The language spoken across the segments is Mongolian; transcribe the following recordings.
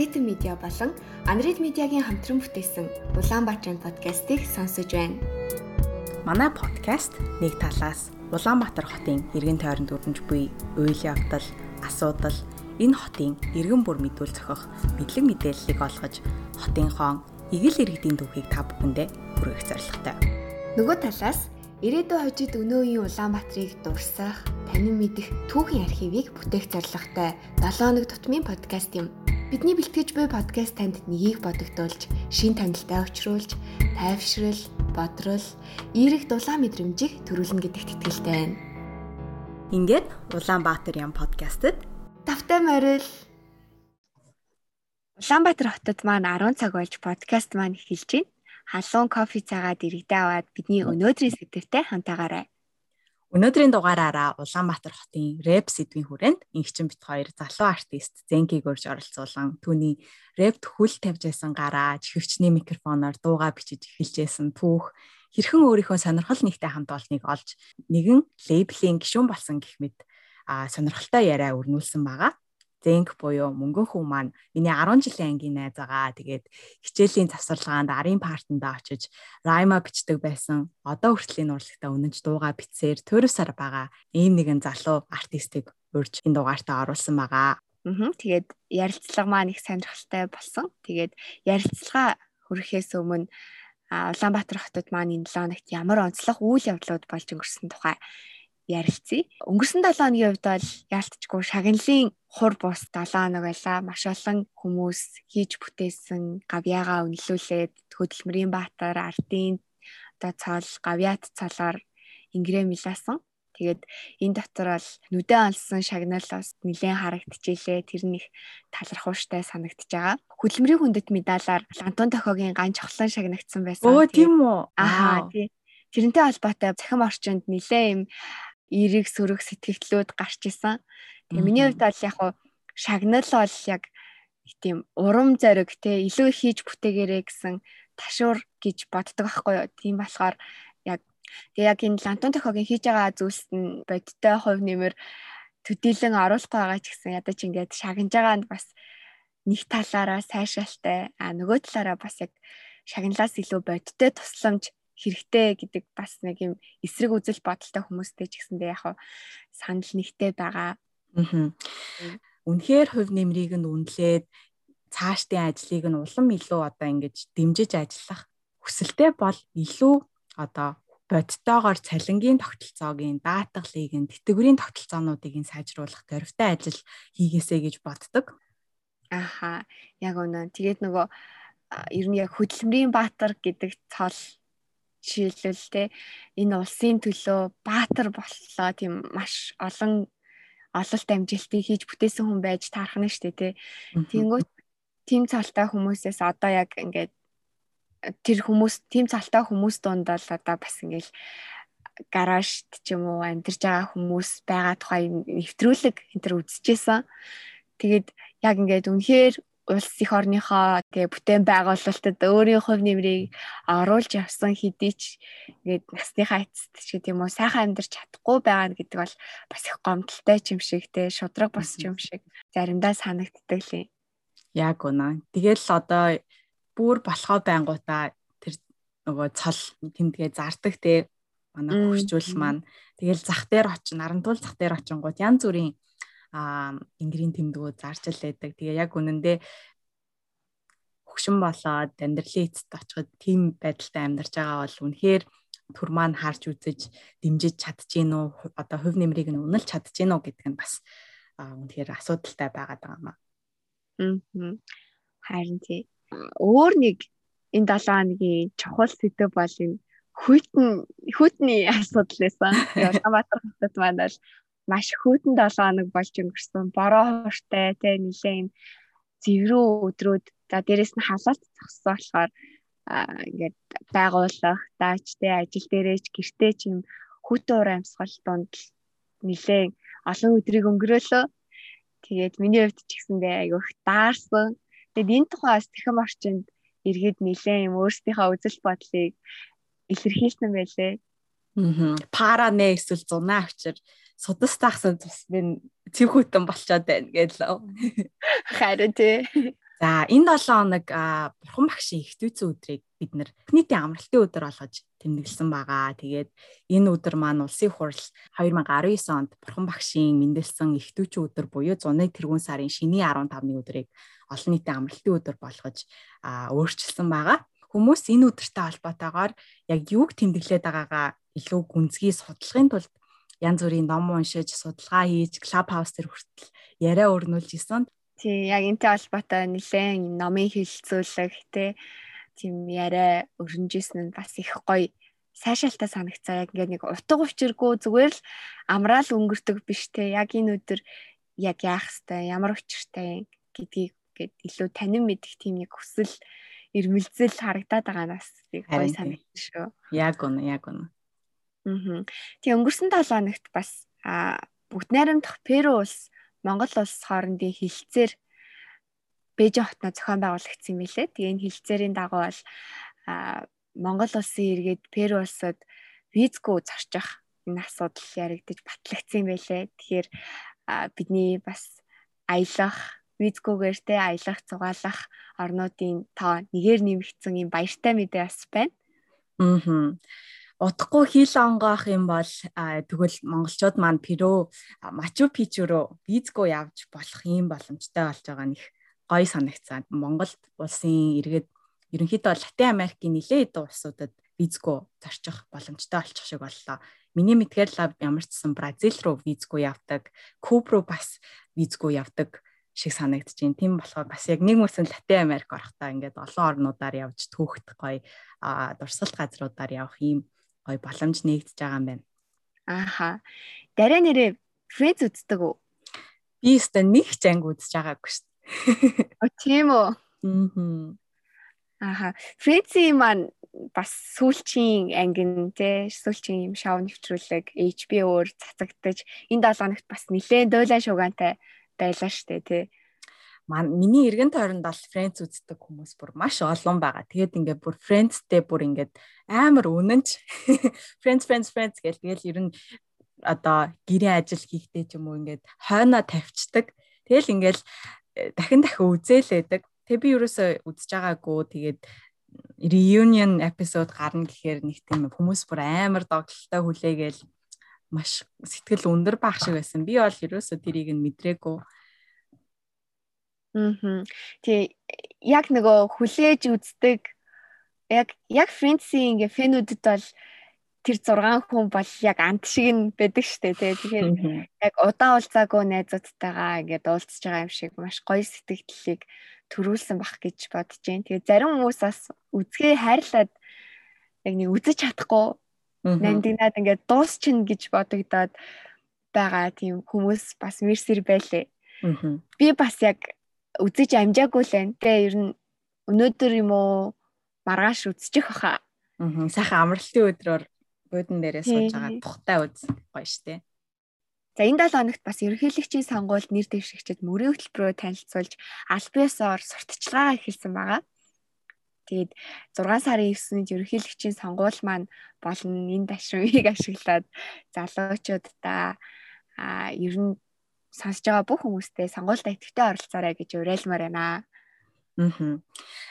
Хитэн медиа болон Анрид медиагийн хамтран бүтээсэн Улаанбаатарын подкастыг сонсож байна. Манай подкаст нэг талаас Улаанбаатар хотын иргэн тойронд өрнөж буй үйл явдал, асуудал, энэ хотын иргэн бүр мэдүүл зохих мэдлэг мэдээллийг олгож хотынхон эгэл иргэдийн түүхийг та бүхэндээ хүргэх зорилготой. Нөгөө талаас ирээдүйн хожид өнөө үеийн Улаанбаатарыг дурсах, танин мэдэх түүхийн архивыг бүтээх зорилготой 7 хоног тутмын подкаст юм. Бидний бэлтгэж буй подкаст танд нёгийг бодогдуулж, шин танилтаа өчрүүлж, тайвшрал, бодрол, эерэг дулаан мэдрэмжийг төрүүлнэ гэдэгт итгэлтэй байна. Ингээд Улаанбаатар ям подкастт тавтай морил Улаанбаатар хотод маань 10 цаг болж подкаст маань эхэлж байна. Халуун кофе цагаад иргэдээ аваад бидний өнөөдрийн сэдвтэй хамтаагаарай. Өнөөдрийн дугаараараа Улаанбаатар хотын рэп сэдвийн хүрээнд ингчин бит хоёр залуу артист Зенкиг урьж оролцуулан түүний рэпт хөл тавьж байсан гараа чихвчний микрофоноор дуугаа бичиж эхэлжсэн түүх хэрхэн өөрийнхөө сонирхол нэгтэй хамт олныг олж нэгэн лейблийн гишүүн болсон гэх мэт сонирхолтой яриа өрнүүлсэн байгаа. Зэнк буюу мөнгөн хүн маань миний 10 жилийн ангийн найз байгаа. Тэгээд хичээлийн завсарлагаанд арын партанд очиж райма бичдэг байсан. Одоо хүртэл энэ урлагтаа үнэнч дуугаа бичсээр төрөсөр байгаа. Ийм нэгэн залуу артистыг урьж энэ дугаартаа оруулсан байгаа. Аа тэгээд ярилцлага маань их сонирхолтой болсон. Тэгээд ярилцлага хүрэхээс өмнө Улаанбаатар хотод маань энэ 7 хоногт ямар онцлог үйл явдлууд болж өнгөрсөн тухай ярилцъя. Өнгөрсөн 7 хоногийн хувьд бол яалтчгүй шагналын хур бус 7 хоног байлаа. Маш олон хүмүүс хийж бүтээсэн гавьяага үнэлүүлээд хөдөлмөрийн баатар, ардын одоо цол, гавьяат цолоор ингрээ милаасан. Тэгээд энэ дотор бол нүдэн олсон шагнал бас нэлээд харагдчихжээ. Тэр нэг талархууштай санагдчихж байгаа. Хөдөлмөрийн хүндэт медалаар Антон Тохиогийн ган чухлан шагнагдсан байсан. Өө тийм үү? Аа тий. Тэрнтэй холбоотой захим орчинд нэлээд юм эерэг сөрөг сэтгэгдлүүд гарч исэн. Тэгээ миний хувьд бол яг хуу шагнал бол яг тийм урам зориг те илүү хийж бүтээгээрэй гэсэн ташуур гэж боддог байхгүй юу. Тийм болохоор яг тэгээ яг энэ лантон тохиогийн хийж байгаа зүйлс нь бодиттой хувь нэмэр төдийлөн оруулах байгаа ч гэсэн ядаж ингээд шагнаж байгаа нь бас нэг талаараа сайшаалтай а нөгөө талаараа бас яг шагналаас илүү бодиттой тусламж хэрэгтэй гэдэг бас нэг юм эсрэг үзэл бодолтой хүмүүстэй ч гэсэндээ яг санал нэгтэй байгаа. Аа. Үнэхээр хувь нэмрийг нь үнэлээд цаашдын ажлыг нь улам илүү одоо ингэж дэмжиж ажиллах хүсэлтэй бол илүү одоо бодтойгоор цалингийн тогтолцоогийн даатгалыг нь тэтгэврийн тогтолцоонуудыг нь сайжруулах дөрвтэй ажил хийгээсэй гэж боддог. Аха яг үнэ. Тэгээд нөгөө ер нь яг хөдөлмөрийн баатар гэдэг цол жишээлбэл те энэ улсын төлөө баатар боллоо тийм маш олон ололт амжилтыг хийж бүтээсэн хүн байж таарах нь штэ те. Тэнгүүт тим цалтай хүмүүсээс одоо яг ингээд тэр хүмүүс тим цалтай хүмүүс дунд бол одоо бас ингээл гаражт ч юм уу амьдарч байгаа хүмүүс байгаа тухай нэвтрүүлэг энэ төр үзчихсэн. Тэгээд яг ингээд үнэхээр улс их орныхоо тэгээ бүтээн байгуулалтад өөрийн хувь нэмрийг оруулж явсан хэдий ч ингээд насныхаа эцэст ч гэдэг юм уу сайхан амьдарч чадахгүй байгаа гэдэг бол бас их гомдолтой юм шиг те шудраг босч юм шиг заримдаа санагддаг лээ. Яг үнэ. Тэгэл одоо бүр болохоо байнгутаа тэр нөгөө цол тэмдгээ зардаг те манай хөгжүүл маань тэгэл зах дээр очин нарантуул зах дээр очингууд янз бүрийн а ингрийн тэмдгүүд зарч л байдаг. Тэгээ яг үнэндээ хөгшин болоод амьдралын эцэст очиход тийм байдалтай амьдарч байгаа бол үнэхээр төр маань харж үзэж дэмжиж чадчихээн үү одоо хувь нэмрийг нь үнэлж чадчихээн үү гэдэг нь бас үнэхээр асуудалтай байгаад байгаа юм аа. Аа. Харин тий. Өөр нэг энэ 7 хоногийн чухал сэдв бол энэ хүйтэн хүйтний асуудал байсан. Улаанбаатар хотод маань бол маш хүйтэн 7 хоног болж өнгөрсөн. Бороо хууртай те нилээ юм зэврүү өдрүүд за дээрэс нь халаалт зогссон болохоор ингээд байгууллах даач те ажил дээрээч гэртээ ч юм хүүтэн уур амьсгал донд нилээ олон өдрийг өнгөрөөлөө. Тэгээд миний хувьд ч гэсэндээ айгүйх даарсан. Тэгээд энэ тухайс тэхэм орчинд иргэд нилээ юм өөрсдийнхөө үзэл бодлыг илэрхийлсэн байлээ. Аа. Пара нэ эсвэл зунаа авчир судас таахсан тус би цэвхүүтэн болчоод байна гэлээ. Харин тий. За энэ 7 хоног бурхан багшийн их түйцэн өдрийг бид нэр нийтийн амралтын өдөр болгож тэмдэглэсэн байгаа. Тэгээд энэ өдөр маань улсын хурал 2019 онд бурхан багшийн мэндэлсэн их түйцэн өдөр буюу 100-ны тэргүүн сарын шиний 15-ны өдрийг олон нийтийн амралтын өдөр болгож өөрчилсөн байгаа. Хүмүүс энэ өдөртэй холбоотойгоор яг юуг тэмдэглээд байгаагаа илүү гүнзгий судлахын тулд янз бүрийн ном уншиж, судалгаа хийж, клуб хаус төр хүртэл яриа өрнүүлж исэн. Тий, яг энтэй холбоотой нэлээд номын хилцүүлэг тий тийм яриа өрнжсэн нь бас их гоё сайшаалтай санагцаа яг ингээд нэг утга учиргүй зүгээр л амраал өнгөрдөг биш те яг энэ өдөр яг яах хэвээр ямар учиртай гэдгийг гээд илүү танин мэдих тийм нэг хүсэл ирмэлзэл харагдаад байгаа нас би гоё санагдсан шүү. Яг үнэ, яг үнэ. Аа. Тэгээ өнгөрсөн 7 хоногт бас бүгд найрамдах Перу улс Монгол улс хоорондын хилцээр Бээжин хотноо зохион байгуулагдсан юм билээ. Тэгээ энэ хилцээрийн дагуу бол Монгол улсын иргэд Перу улсад визгүй зарчих энэ асуудал яригдж батлагдсан юм байлээ. Тэгэхээр бидний бас аялах визгүйгээр те аялах цугаалах орнуудын тоо нэгээр нэмэгдсэн юм баяртай мэдээ бас байна. Аа удахгүй хил онгоох юм бол тэгвэл монголчууд маань Перу Мачу Пичу руу визгүй явж болох юм боломжтой болж байгаа нөх гоё санагцсан. Монголд улсын иргэд ерөнхийдөө Латин Америкийн нэлээд хэдэн улсуудад визгүй зорчих боломжтой болчих шиг боллоо. Миний мэдгээр л ямар ч сан Бразил руу визгүй явдаг, Куб руу бас визгүй явдаг шиг санагдаж байна. Тийм болохоор бас яг нэг мөсөн Латин Америк орохдоо ингээд олон орнуудаар явж түүхт гоё дурсгалт газруудаар явах юм гоё боломж нэгдэж байгаа юм байна. Ааха. Дараа нэрээ Friends үздэг үү? Би өстө нэг ч анги үзэж байгаагүй шүү дээ. О тийм үү? Аа. Ааха. Friends-ийн маань бас сүүлчийн ангин те сүүлчийн юм шоу нэвтрүүлэг HBO-оор цацагдаж энэ 7 хоногт бас нэлээд дойлаа шугаантай байлаа штэ маань миний эргэн тойронд бол Friends үздэг хүмүүс бүр маш олон байгаа. Тэгээд ингээд бүр Friends-тэй бүр ингээд амар үнэнч Friends Friends Friends гэл тэгэл ер нь одоо гэрээ ажил хийхдээ ч юм уу ингээд хойноо тавьчихдаг. Тэгэл ингээд э, дахин дахин үзээлээдэг. Тэг би ерөөсөө үзэж байгаагүй тэгээд reunion episode гарна гэхээр нэг тийм хүмүүс бүр амар догтлолтой хүлээгээл маш сэтгэл өндөр баах шиг байсан. Би бол ерөөсөө тэрийг нь мэдрээгүй Аа. Тэгээ яг нөгөө хүлээж үздэг яг яг Friends-ийн ингээ фэнүүдэд бол тэр 6 хүн бол яг ант шиг нь байдаг штэ тий. Тэгэхээр яг удаан уулзаагүй найзуудтайгаа ингээд уулзж байгаа юм шиг маш гоё сэтгэлдлийг төрүүлсэн бах гэж бодож जैन. Тэгээ зарим хүмүүс бас үзгээ хайрлаад яг нэг үзэж чадахгүй нандинаад ингээд дуусчихна гэж бодогдоод байгаа тийм хүмүүс бас мэрсэр байлээ. Би бас яг үзэж амжаагүй л байна. Тэ ер нь өнөөдөр юм уу маргааш үзчих баха. Аа сайхан амралтын өдрөөр буудан дээрээ сууж байгаа тухтай үз гоё штэ. За энэ 7 хоногт бас ерөнхийлөгчийн сонгуульд нэр дэвшигчид мөрийн хөтөлбөрөөр танилцуулж аль биесээр сурталчилгаа эхэлсэн байгаа. Тэгээд 6 сарын 9-нд ерөнхийлөгчийн сонгуул маань болон энэ ташрамыг ашиглаад залуучуудаа а ер нь сонсож байгаа бүх хүмүүстээ сонгуультай идэвхтэй оролцоорой гэж уриалмаар байна.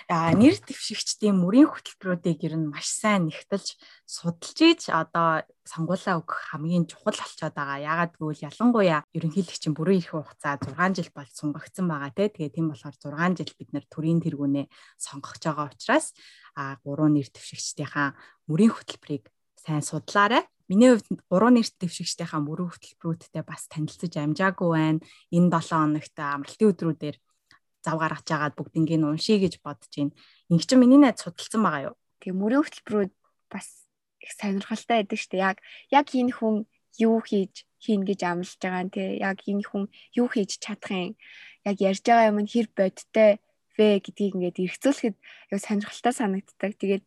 Аа нэр дэвшигчдийн мөрийн хөтөлбөрүүдийг ер нь маш сайн нэгтэлж судалж ийж одоо сонгуулаа өгөх хамгийн чухал болчиход байгаа. Яагаад гэвэл ялангуяа ерөнхийлөгчийн бүрэн эрх хугацаа 6 жил бол сунгагдсан байгаа те. Тэгээ тийм болохоор 6 жил бид нэр төрийн тэргүүнээ сонгох байгаа учраас а гурван нэр дэвшигчдийнхаа мөрийн хөтөлбөрийг сайн судлаарай. Миний хувьд гурван нэрт дэвшигчдийнхаа мөрөв хөтөлбөрүүдтэй бас танилцаж амжаагүй байна. Энэ 7 хоногт амралтын өдрүүдээр зав гаргаж агаад бүгднийг уншия гэж бодож байна. Инг чи миний найз судалсан байгаа юу? Тэгээ мөрөв хөтөлбөрүүд бас их сонирхолтой байдаг шүү дээ. Яг яг энэ хүн юу хийж хийн гэж амлаж байгаа нь тий. Яг энэ хүн юу хийж чадах юм. Яг ярьж байгаа юм нь хэр бодтой вэ гэдгийг ингээд эргцүүлэхэд яг сонирхолтой санагддаг. Тэгээд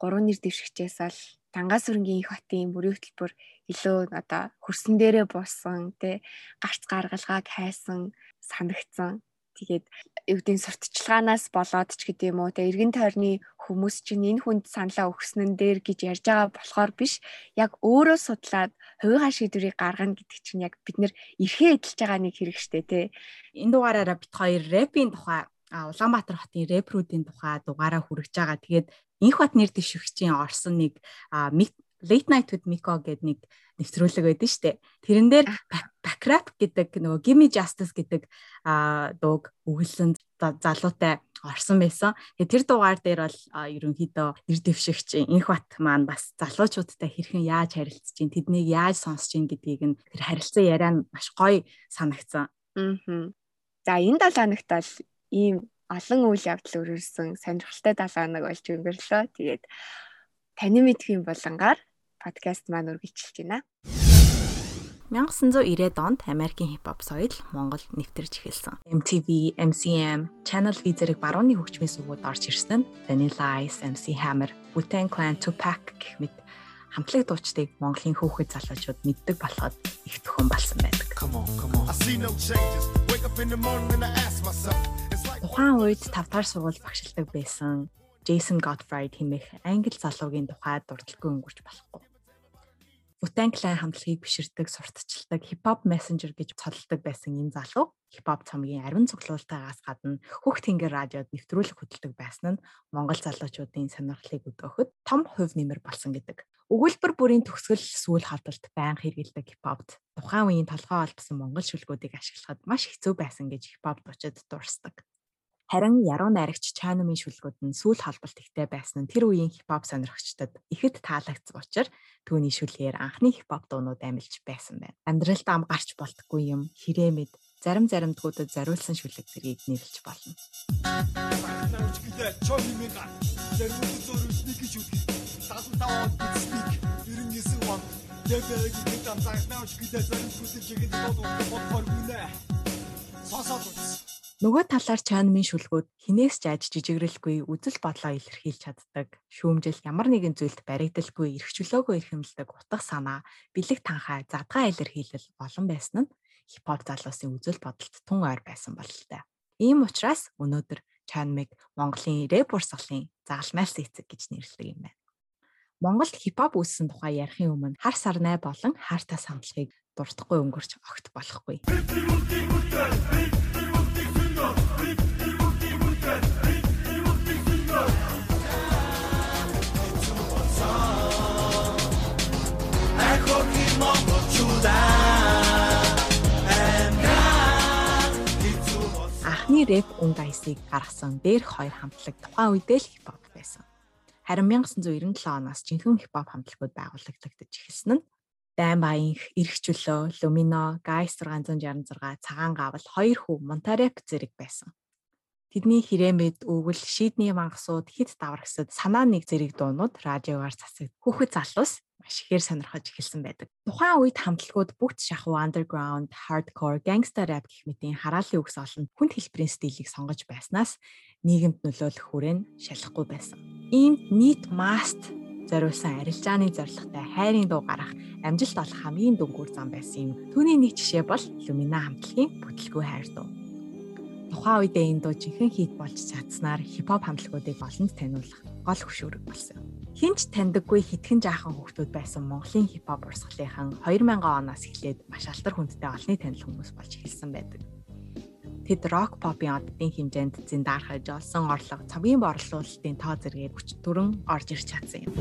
гурван нэр дэвшигчээс бол Дангаас өрнгийн их хотын бүрийн хөтөлбөр илүү одоо хөрсөн дээрээ буусан тий гарц гаргалгааг хайсан санагдсан. Тэгээд гэдэг сурталчилгаанаас болоод ч юм уу те эргэн тойрны хүмүүс чинь энэ хүнд саналаа өгснөн дээр гэж ярьж байгаа болохоор биш яг өөрөө судлаад хувийнхаа шийдвэрийг гаргана гэдэг чинь яг бид нэр эрхээ эдэлж байгаа нэг хэрэг штэ те энэ дугаараараа бит хоёр рэпийн тухай Улаанбаатар хотын рэпрүүдийн тухай дугаараа хүргэж байгаа. Тэгээд Инх бат нэр дэвшигчийн орсон нэг Late Night with Miko гэдэг нэг нэвтрүүлэг байдсан шүү дээ. Тэрэн дээр Backrap гэдэг нөгөө Gimme Justice гэдэг дууг өгүүлсэн залуутай орсон байсан. Тэгээ тэр дугаар дээр бол ерөнхийдөө нэр дэвшигч инх бат маань бас залуучуудтай хэрхэн яаж харилцаж чинь тэднийг яаж сонсож чинь гэдгийг нь тэр харилцан яриа нь маш гоё санагдсан. Аа. За энэ 7 хоногт бол ийм олон үйл явдал өргөрсөн сонирхолтой 7 хоног болж өнгөрлөө. Тэгээд таны мэдхийн болонгаар подкаст маань үргэлжилж байна. 1990-ад онд Америкийн хипхоп соёл Монголд нэвтэрч эхэлсэн. MTV, MCM, Channel V зэрэг барууны хөгжмийн сүгүүд орж ирсэн нь Vanilla Ice, MC Hammer, Wu-Tang Clan, Tupac гэх мэт хамтлаг дуучдыг Монголын хөөхөд залуучууд мэддэг болоход их төхөн болсон байдаг. Тухайн үед 5 дахь сургууль багшилдаг байсан Jason Godfrey хэмээх англи залуугийн тухай дурдлаггүй өнгөрч болохгүй. Wu-Tang Clan хамтлагийг биширдэг, сурталчилдаг, хипхоп мессенжер гэж цолдог байсан энэ залуу хипхоп цомгийн ариун цуглуултаагаас гадна хөх тэнгэр радиод нэвтрүүлэг хөтэлдэг байсан нь Монгол залуучуудын сонирхлыг өдөөхөд том хувь нэмэр болсон гэдэг. Өгүүлбэр бүрийн төгсгөл сүүл хавдалт байнга хэрэгэлдэг хипхопт тухайн үеийн толгой олдсон монгол шүлгүүдийг ашиглахад маш хэцүү байсан гэж хипхоп дучид дурсдаг. Харин яруу найрагч Чанумын шүлгүүд нь сүүл холболт ихтэй байсан нь тэр үеийн хипхоп сонирхчдод ихэд таалагдсан учраас түүний шүлгээр анхны хипхоп дуунууд амилж байсан байна. Амьдралд ам гарч болтгүй юм хэрэмэд зарим заримдгуудад зориулсан шүлэг зэргийг нэрлэж болно. Сонсоод үзсэн. Нөгөө талаар чанмын шүлгүүд хинээс жааж жижигрэлгүй үзэл бодлоо илэрхийлж чаддаг. Шүүмжил ямар нэгэн зүйлд баригдалгүй, эрхчлөөгөө эрхэмлдэг утга санаа, бэлэг танхаа, задгаа илэрхийлэл олон байсан нь хипхоп залуусын үзэл бодолд тун ойр байсан бололтой. Ийм учраас өнөөдөр чанмыг Монголын рэп урсгалын загалмайлс эцэг гэж нэрлэдэг юм байна. Монголд хипхоп үүссэн тухай ярихын өмнө хар сарнай болон хартас хамтлагийг дуртахгүй өнгөрч огт болохгүй. Анхны рэп үн дайсыг гаргасан дээрх хоёр хамтлаг тухайн үедээ л хипхоп байсан. Харин 1997 оноос жинхэнэ хипхоп хамтлагууд байгуулагдагдаж эхэлсэн нь Дайн Баянх, Ирэх чөлөө, Lumino, Guys 666, Цагаан гавал хоёр хүү Монтареп зэрэг байсан. Тэдний хэрэмэд өвгөл шийдний мангасууд хит даврагсад санаа нэг зэрэг дуунууд радиогаар засаг хүүхэд залуус маш ихээр сонирхож эхэлсэн байдаг. Тухайн үед хамтлагууд бүгд шахуу underground, hardcore, gangster rap гэх мэтийн хараалын үгс олон хүнд хэлбэрийн стилийг сонгож байснаас нийгэмд нөлөөлөх хүрээ нь шалахгүй байсан. Ийм нийт маст зориулсан арилжааны зорилготой хайрын дуу гарах амжилт олох хамгийн дөнгөөр зам байсан юм. Түүний нэг жишээ бол Lumina хамтлагийн бүтлгүй хайр дуу. Тухайн үедээ энэ дуу жинхэнэ хит болж чадсанаар хипхоп хамтлагуудыг олонд таниулах гол хөшүүрэг болсон. Хинч таньдаггүй хитгэн жаахан хүүхдүүд байсан Монголын хипхоп урсгалынхан 2000 оноос эхлээд маш алдар хүндтэй олонний танил хүмүүс болж эхэлсэн байдаг. Тэд рок попын оддын хэмжээнд зиндархаж олсон орлого цамгийн борлуулалтын тоо хүч төрөн орж ирч чадсан юм.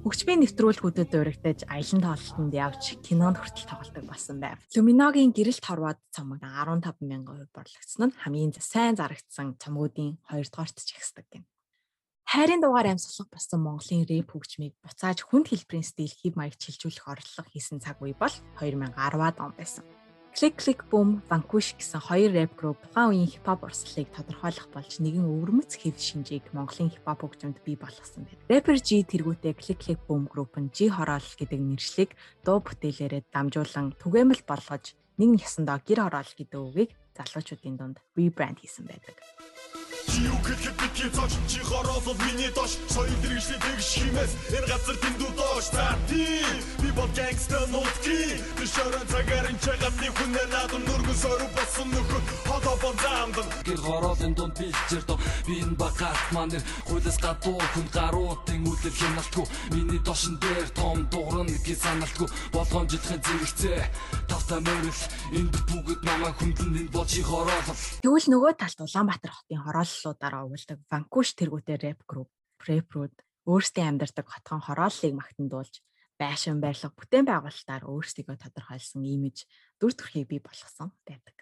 Хөгжмийн нэвтрүүлгүүдэд дурагдаж аялан тоололтод явж кинонд хүртэл тоглодог болсон байв. Люминогийн гэрэлт хорвоод цомог 15 мянган хувь борлогдсон нь хамгийн сайн зарагдсан цомгуудын 2 дугаарт ч ихсдэг гэнэ. Хайрын дугаар амьсгалах болсон Монголын рэп хөгжмийг буцааж хүнд хэлбэрийн стил хив маяг чилжүүлэх орлого хийсэн цаг үе бол 2010-ад он байсан. Click Click Boom, Vanquish гэсэн хоёр рэп групп тухайн үеийн хипхоп урсгалыг тодорхойлох болж нэгэн өвөрмөц хэв шинжийг Монголын хипхоп хөгжмөнд бий болгосон байна. Rapper G тэргүүтээ Click Click Boom групп нь G хороол гэдэг нэршлиг дуу бүтээлээрээ дамжуулан түгээмэл болгож нэг нясандаа гэр хороол гэдэг үгийг залуучуудын дунд rebrand хийсэн байдаг. Чи юу гэхэд би кицоч чи хороолол миний дош соёл дэргэжлийг тэгш химээс энэ газар тэндүү доош за ти би бол гангстер нутги тэр шорон цагаар энэ чагатны хүн надад нүргэн соруу болсон нөхөр холоо бонзаамд гэр хороолын дунд бэлчээр доо би энэ багаат маань хуулиас гадуу хүн гаруутын үлэл хяналтгүй миний дошин дээр том дуурна гэж саналтгүй болгоомжлохын зэрэгцээ тавтай мөрөл энд бүгд намайг хүндлэн энэ болчи хороолол Тэгвэл нөгөө талд Улаанбаатар хотын хорооллуудаараа угуулдаг Ванкуш тэргүүтэй рэп групп рэпрүүд өөрсдийн амьдардаг хотгон хорооллыг магтандуулж байшин барилга бүтээн байгуулалтаар өөрсдийгөө тодорхойлсон имиж дүр төрхийг бий болгосон байдаг.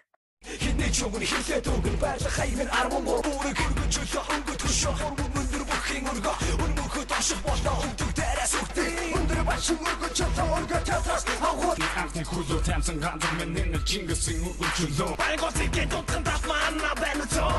Хинээ чөнгөн хилээд өгөн байрлах хаймэр 13 бүрэг хөргөж чөлөө өнгөт хөшөө. Хөрмөн өндөр бүхийн өргө өнөөхөд ашиг болоо өндөг дээрээс үхтэй өндөр башин өргөж чөлөө өргө татас авах анхны хөлөө тамсан ганцхан нэг чингэсэн өргөж чөлөө. Байгуулт ихэд утхан татмаа на байна цоо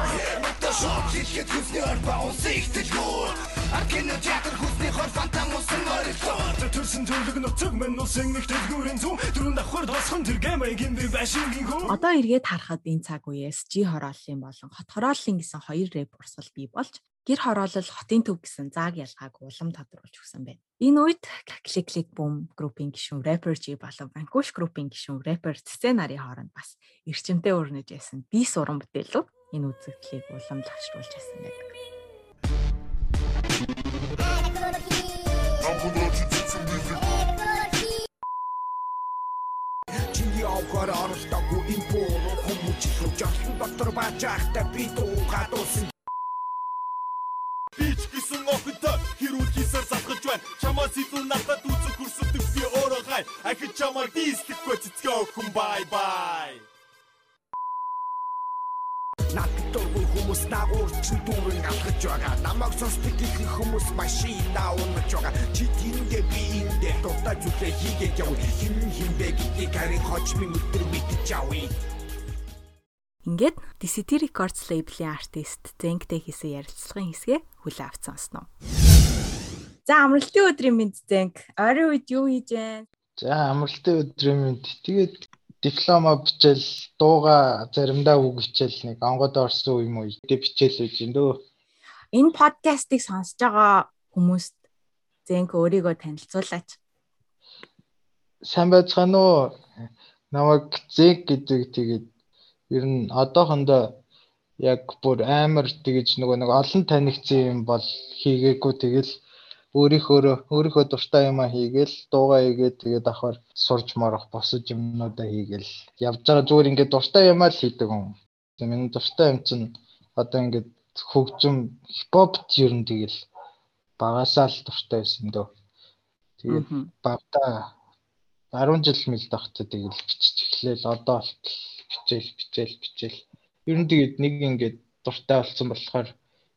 Мото шок хийхэд хүсний орба уусаа ихтэлгүй Аркино театр хүсний хор фантам усан орилоо Төрсөн төлөг нутаг минь усан их дэлгүүрийн зүм дөрөв давхар тосхон тэр гэмэгийн би башингийн хөө Одоо эргээд харахад энэ цаг үеэс жи хорооллын болон хот хорооллын гэсэн хоёр рэп урсгал бий болж гэр хороолол хотын төв гэсэн зааг ялгааг улам тодруулж өгсөн байна. Энэ үед Click Boom группийн гишүүн Rapper G болон Vanquish группийн гишүүн Rapper Сценарын хооронд бас эрчимтэй өрнөж ясан би суран бүтээлүүд энэ үзэгдлийг улам лавшруулж ясан байдаг. Авахаар оролдоогүй энэ буруу хүмүүс жолсон дотор бааж ахтай би дуу гадуусан Бич гисэн охинтой хэрүүл хийсээр залхаж байна чамаас илүү надад үзэх хүрсдэг би өөрөө гай. Ахиж чамаар дийслэхгүй цэцгээ охин бай бай Надад дургүй хүмүүс наагуурчин дүүрэн алхаж байгаа. Намайг сонсдог их хүмүүс машина унаж байгаа. Чи тэндээ би эндээ дуртай зүйлээ хийгээд явъя. Хин хинбэ гэдгийг харин хожмын өдөр мэдчих явъя. Ингээд DCT Records label-ийн артист Зэнктэй хийсэн ярилцлагын хэсгээ хүлээ авч сонсноо. За амралтын өдрийн мэд Зэнк. Ойрын үед юу хийж вэ? За амралтын өдрийн мэд. Тэгээд диплома бичээл дууга заримдаа үг хичээл нэг онгод орсон юм уу гэдэг бичээл юм дөө. Энэ подкастыг сонсож байгаа хүмүүст Зэнк өөрийгөө танилцуулаач. Сайн байцгаана уу? Намайг Зэг гэдэг тэгээд ер нь одоохондоо яг бүр амар тэгэж нөгөө нэг олон танигдсан юм бол хийгээгүй тэгэл өөрийнхөө өөрийнхөө дуртай юмаа хийгээл дуугаа хийгээд тэгээд давхар сурж марах босож юмнуудаа хийгээл явж байгаа зүгээр ингээд дуртай юмаа л хийдэг юм. Миний дуртай юм чинь одоо ингээд хөгжим хипхопт ер нь тэгэл багасаа л дуртай байсан дөө. Тэгээд багтаа 10 жил мэлдахтай тэгэл бичиж эхлээл одоо болтол бичээл бичээл бичээл ер нь тэгээд нэг ингээд дуртай болсон болохоор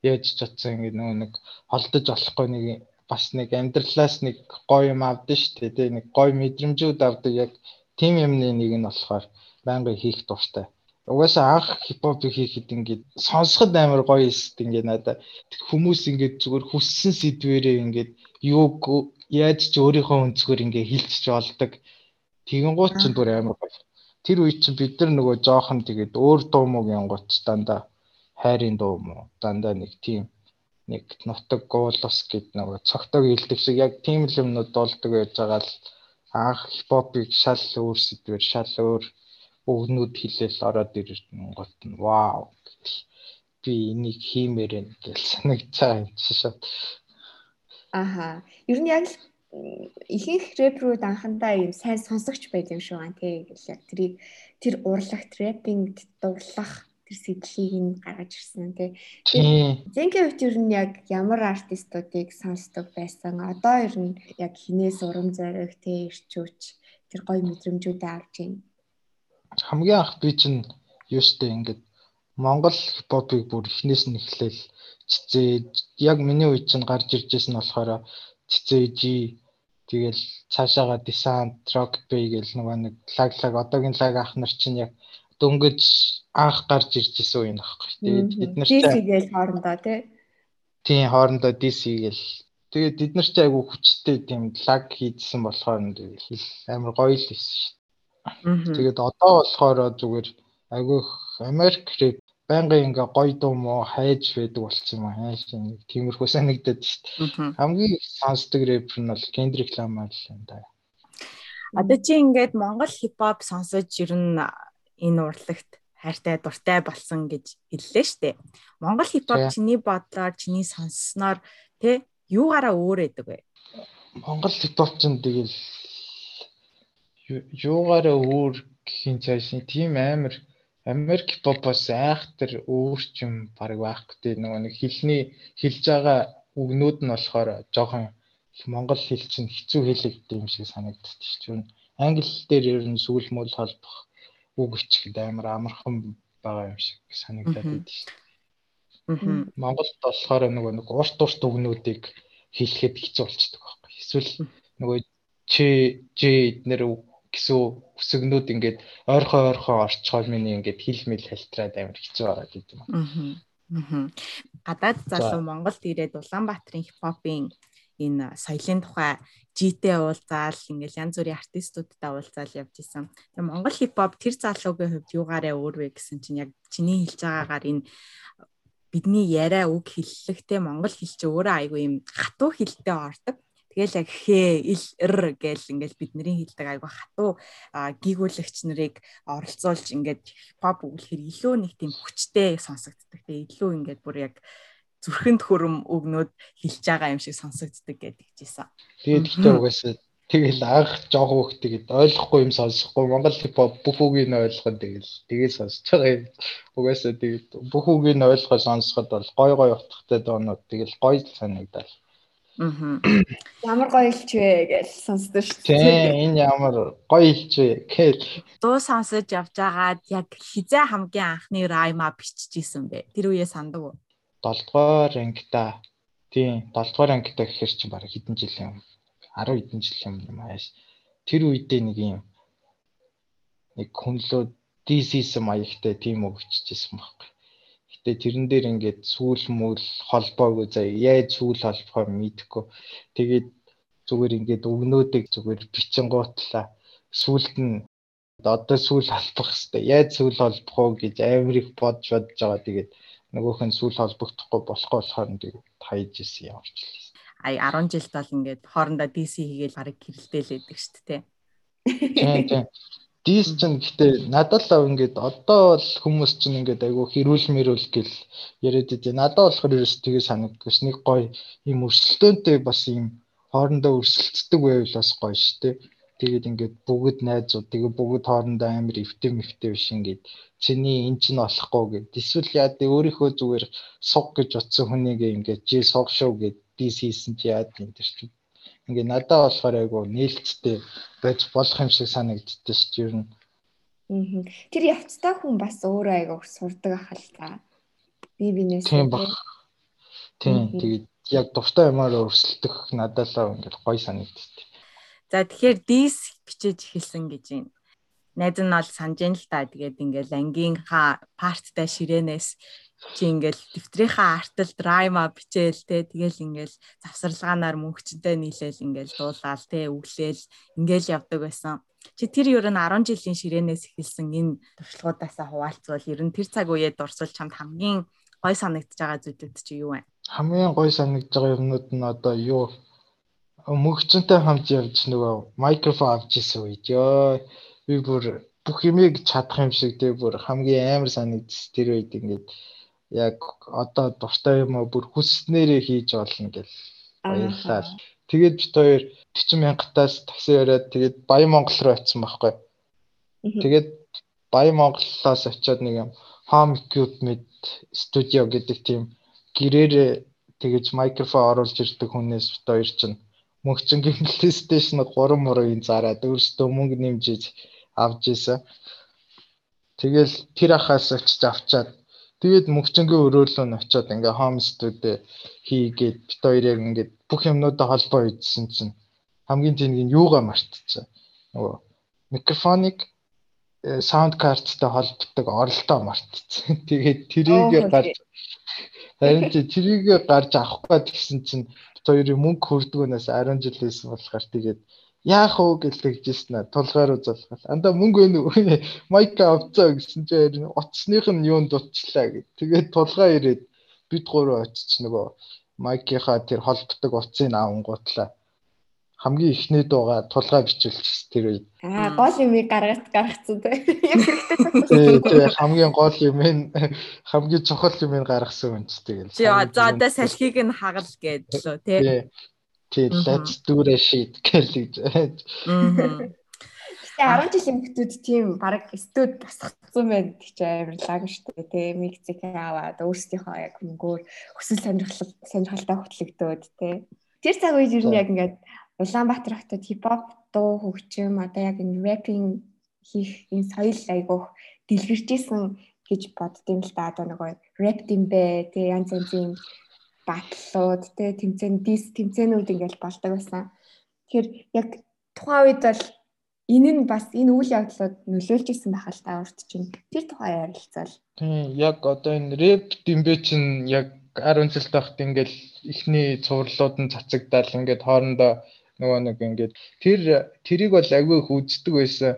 яаж ч чадсан ингээд нөгөө нэг холдож болохгүй нэг бас нэг амьдралаас нэг гоё юм авдсан шүү дээ. Тэгээ нэг гоё мэдрэмжүүд авдаг яг тим юмны нэг нь болохоор байнгын хийх дуртай. Угаасаа анх хипхоп хийхэд ингээд сонсоход амар гоё эсэт ингээд надад хүмүүс ингээд зүгээр хүссэн сэдвэрээ ингээд юу яаж ч өөрийнхөө өнцгөр ингээд хилчж олдог. Тэгэн гут ч бүр амар гоё. Тэр үе чинь бид нар нөгөө жоохон тэгээд өөр дуу мууг янгут дандаа хайрын дуу муу дандаа нэг тийм нэг нутаг гуулус гэд нөгөө цогтойг илдэг шиг яг тийм л юмнууд болдог байж байгаа л анх хипхопыг шал өөр сэдвэр шал өөр өгнүүд хилээл ороод ирэнгот нь вау би энийг хиймээр энэ гэж санагцаа юм чи шат Аха. Ер нь яг л ихэнх рэпрүүд анхандаа юм сайн сонсогч байд юм шүү ган тий яг тэрийг тэр урлагт рэпинг дурлах тэр сэтлийг нь гаргаж ирсэн тий. Зэнгийн хувьд ер нь яг ямар артистуудыг сонсдог байсан? Одоо ер нь яг хинээс урам зориг тий ирчүүч тэр гоё мэдрэмжүүдээ авч байна. Хамгийн анх би чинь юу штэ ингээд Монгол хипхопыг бүр эхнээс нь эхлээл цэцээ яг миний үед чинь гарч ирж байсан болохоор цэцээ жи тэгэл цаашаага десант рок бэй гэл нөгөө нэг лаг лаг одоогийн лаг ах нар чинь яг дөнгөж анх гарч ирж исэн үе нөхгүй. Тэгээд бид нар DC гээл хоорондоо тий. Тийм хоорондоо DC гээл. Тэгээд бид нар ч айгүй хүчтэй тийм лаг хийдсэн болохоор амар гоё л байсан шүү. Тэгээд одоо болохоор зүгээр айгүй Америк рэп байнгын ингээ гоё дуу мó хайж байдаг болчих юм аа. Нэг тиймэрхүү санагдаад шүү дээ. Хамгийн сонсдог рэпер нь бол Kendrick Lamar л юм да. Одоо чи ингээд Монгол хипхоп сонсож ер нь энэ урлагт хайртай дуртай болсон гэж хэллээ дээ. Монгол хипхоп чиний бодлоор чиний сонссноор тэ юугаараа өөр эдэг вэ? Монгол хипхоп ч тэгэл юугаараа өөр гэхийн цааш тийм амар Америк хипхопоос айхтар өөр ч юм баг байхгүй тий нөгөө нэг хэлний хэлж байгаа үгнүүд нь болохоор жоохон монгол хэл чинь хэцүү хэлэгдэв юм шиг санагддаг шүү дээ. Англи дээр ер нь сүүл мөл холбох үг ичгэд амар амархан байгаа юм шиг санагдаад байдаг шүү дээ. Монголд болохоор нөгөө нэг урт урт үгнүүдийг хэлэхэд хэцүү болчихдог байхгүй. Эсвэл нөгөө ч ж эднэр гэсэн үсгнүүд ингээд ойрхон ойрхон орчхол миний ингээд хил мэл халтраад амар хэцүү байгаа гэдэг юм. Аа. Гадаад залуу Монголд ирээд Улаанбаатарын хипхопын энэ соёлын тухай житэй уулзаал ингээл янз бүрийн артистуудтай уулзаал явж исэн. Тэгээ Монгол хипхоп тэр залуугийн хувьд юугаараа өөр вэ гэсэн чинь яг чиний хэлж байгаагаар энэ бидний яриа үг хэллэгтэй монгол хэл чи өөрөө айгүй юм хатуу хэлтэй ордог. Тэгэл яг хээ ил эр гээл ингээл бидний хэлдэг айгүй хатуу гигүүлэгч нарыг оролцуулж ингээд хипхоп өгүүлэхээр илүү нэг тийм хүчтэй сонсогддог. Тэгээ илүү ингээд бүр яг зүрхэнд хөрөм өгнөд хэлж байгаа юм шиг сонсогддог гэдэг жисэн. Тэгээд ихтэй угаасаа тэгэл анх жоох хөөх тэгээд ойлгохгүй юм сонсохгүй Монгол хипхоп бүх үгийг нь ойлгох тэгэл тэгээд сонсож байгаа юм. Угаасаа тэгээд бүх үгийг нь ойлгоо сонсоход бол гой гой утгатай доонууд тэгэл гоё санагдал. Аа. Ямар гоё илч вэ гэж сонсдог шүү дээ. Тийм энэ ямар гоё илч вэ гэл. Дуу сонсож явж байгаад яг хизээ хамгийн анхны райма биччихсэн бэ. Тэр үеэ санддаг уу? 7 дугаар ангита тийм 7 дугаар ангита гэхэр чинь бараг хэдэн жил юм 10 хэдэн жил юм ааш тэр үедээ нэг юм нэг хүнлөө DCS маягтай тийм үг бичижсэн байхгүй. Гэтэ тэрэн дээр ингээд сүүл мүл холбоогүй заа яаж сүүл холбохоо мэдэхгүй. Тэгээд зүгээр ингээд өгнөөдийг зүгээр бичин гоотлаа. Сүүлд нь одоо сүүл холбох хэвээр яаж сүүл холбох уу гэж амар их бодж бодож байгаа. Тэгээд нөгөөх нь сүүл холбогдохгүй болохгүй болохоор нэг хайж исэн явж лээ. Ай 10 жилд бол ингээд хоорондоо DC хийгээл барыг гэрэлдээлээдэг шүү дээ. Тийм тийм. DC чинь гэхдээ надад л ингээд одоо бол хүмүүс чинь ингээд айгүй хэрүүл мэрүүл гэл яриад идэв. Надад болохоор ерөөс тгээ санагддагш. Нэг гоё юм өрсөлдөөнтэй бас юм хоорондоо өрсөлддөг байвал бас гоё шүү дээ. Тэгээд ингээд бүгд найзууд тэгээ бүгд хоорондоо амар эвтэм эвтэм биш ингээд чиний эн чинь болохгүй гэд. Эсвэл яа дэ өөрийнхөө зүгээр суг гэж утсан хүнийг ингээд жи суг шүү гэд дис хийсэн чи яад юм тэр чинь. Ингээд надад болохоор айгу нээлттэй байж болох юм шиг санагддээ шүү дээ ер нь. Тэр явцтай хүн бас өөрөө айгу сурдаг ахал та. Би бинээс. Тийм баг. Тийм тэгээд яг дуртай юмараа өрсөлдөх надад л ингээд гой санагддээ. За тэгэхээр дис бичиж эхэлсэн гэж байна. Найз нь бол санаж ин л та тэгээд ингээл ангийнхаа парттай ширээнээс чи ингээл дэвтрийнхаа артал драйма бичээл те тэгэл ингээл завсарлагаанаар мөнгөчтэй нийлээл ингээл дуулаал те өглөөл ингээл явдаг байсан. Чи тэр ер нь 10 жилийн ширээнээс эхэлсэн энэ туршлагуудаасаа хуваалцвал ер нь тэр цаг үеэд дурсуулж чамд хамгийн гой санагдж байгаа зүйлүүд чи юу вэ? Хамгийн гой санагдж байгаа юмнууд нь одоо юу мөгчөнтэй хамт явж нөгөө микрофон авч ирсэн үед ёо би бүр бүх юмыг чадах юм шиг тэг бүр хамгийн амар санагдс тэр үед ингээд яг одоо дуртай юм уу бүр хүсснээрээ хийж болно гэл баярлалаа. Тэгээд бид хоёр 40 мянгатаас тасаа яриад тэгээд Баян Монгол руу очисон байхгүй. Тэгээд Баян Монголоос очиод нэг юм home equipment studio гэдэг тийм гэрээрээ тэгэж микрофон оруулж ирдэг хүнээс бид хоёр чинь мөнхчингийн PlayStation 3 мөрөгийн зараад өөрсдөө мөнгө нэмжиж авч исэн. Тэгэл тэр ахаас очиж авчаад тэгээд мөнхчингийн өрөөлөө нь очиод ингээ home studio хийгээд бит хоёр яг ингээ бүх юмнуудаа холбоо хийсэн чинь хамгийн тэнэг нь юугаа мартчихсан. Нөгөө микрофоныг саунд карттай холбогддог оролдоо мартчихсан. Тэгээд трийг гарч харин трийг гарч авахгүй гэсэн чинь хоёрын мөнгө хүрдгүүнээс 10 жил хийсэн болохоор тэгээд яах вэ гэж тэгжсэн аа тулгаар узалгал. Андаа мөнгө өгнө үү? Майк авцаа гэсэн чинь утасных нь юунд дутчлаа гэд. Тэгээд тулгаа ирээд бид гурав очиж нөгөө майкийнхаа тэр холбдог утсыг авангуутлаа хамгийн ихний дууга тулгаа бичүүлчихсэн тэр үед. Аа гол юм гаргах гаргацсан те. Яг Тий, тий, хамгийн гол юм нь хамгийн чухал юм гаргасан үнч тэгэл. Чи за одоо салхийг нь хагал гэдэг лөө тий. Тий. Тий, let's do that shit гэж. Аа. Гэтэ 10 жилийн хүмүүс тийм баг студ босгоцсон байна гэж амарлаг шүү дээ тий. Мексик аваад өөрсдийнхөө яг хөнгөөр хүсэл сонирхол сонирхолтой хөтлөгдөөд тий. Тэр цаг үед ер нь яг ингээд Улаанбаатар хотод хипхоп дуу хөгжим одоо яг энэ рэпинг хийх энэ соёл айгуух дэлгэрчээсэн гэж боддtiin л да одоо нөгөө рэп димбэ тий янз янзын батлууд тий тэмцээн дис тэмцээнүүд ингээл болдог байсан. Тэгэхээр яг тухайн үед бол энэ нь бас энэ үйл явдлууд нөлөөлж исэн байх л та урт чинь тэр тухай ярилцвал. Тийм яг одоо энэ рэп димбэ чинь яг 10 жил тахт ингээл ихний цувралууд нь цацагдал ингээд хоорондоо нөгөө нэг ингээд тэр тэрийг бол агүй их үздэг байсан.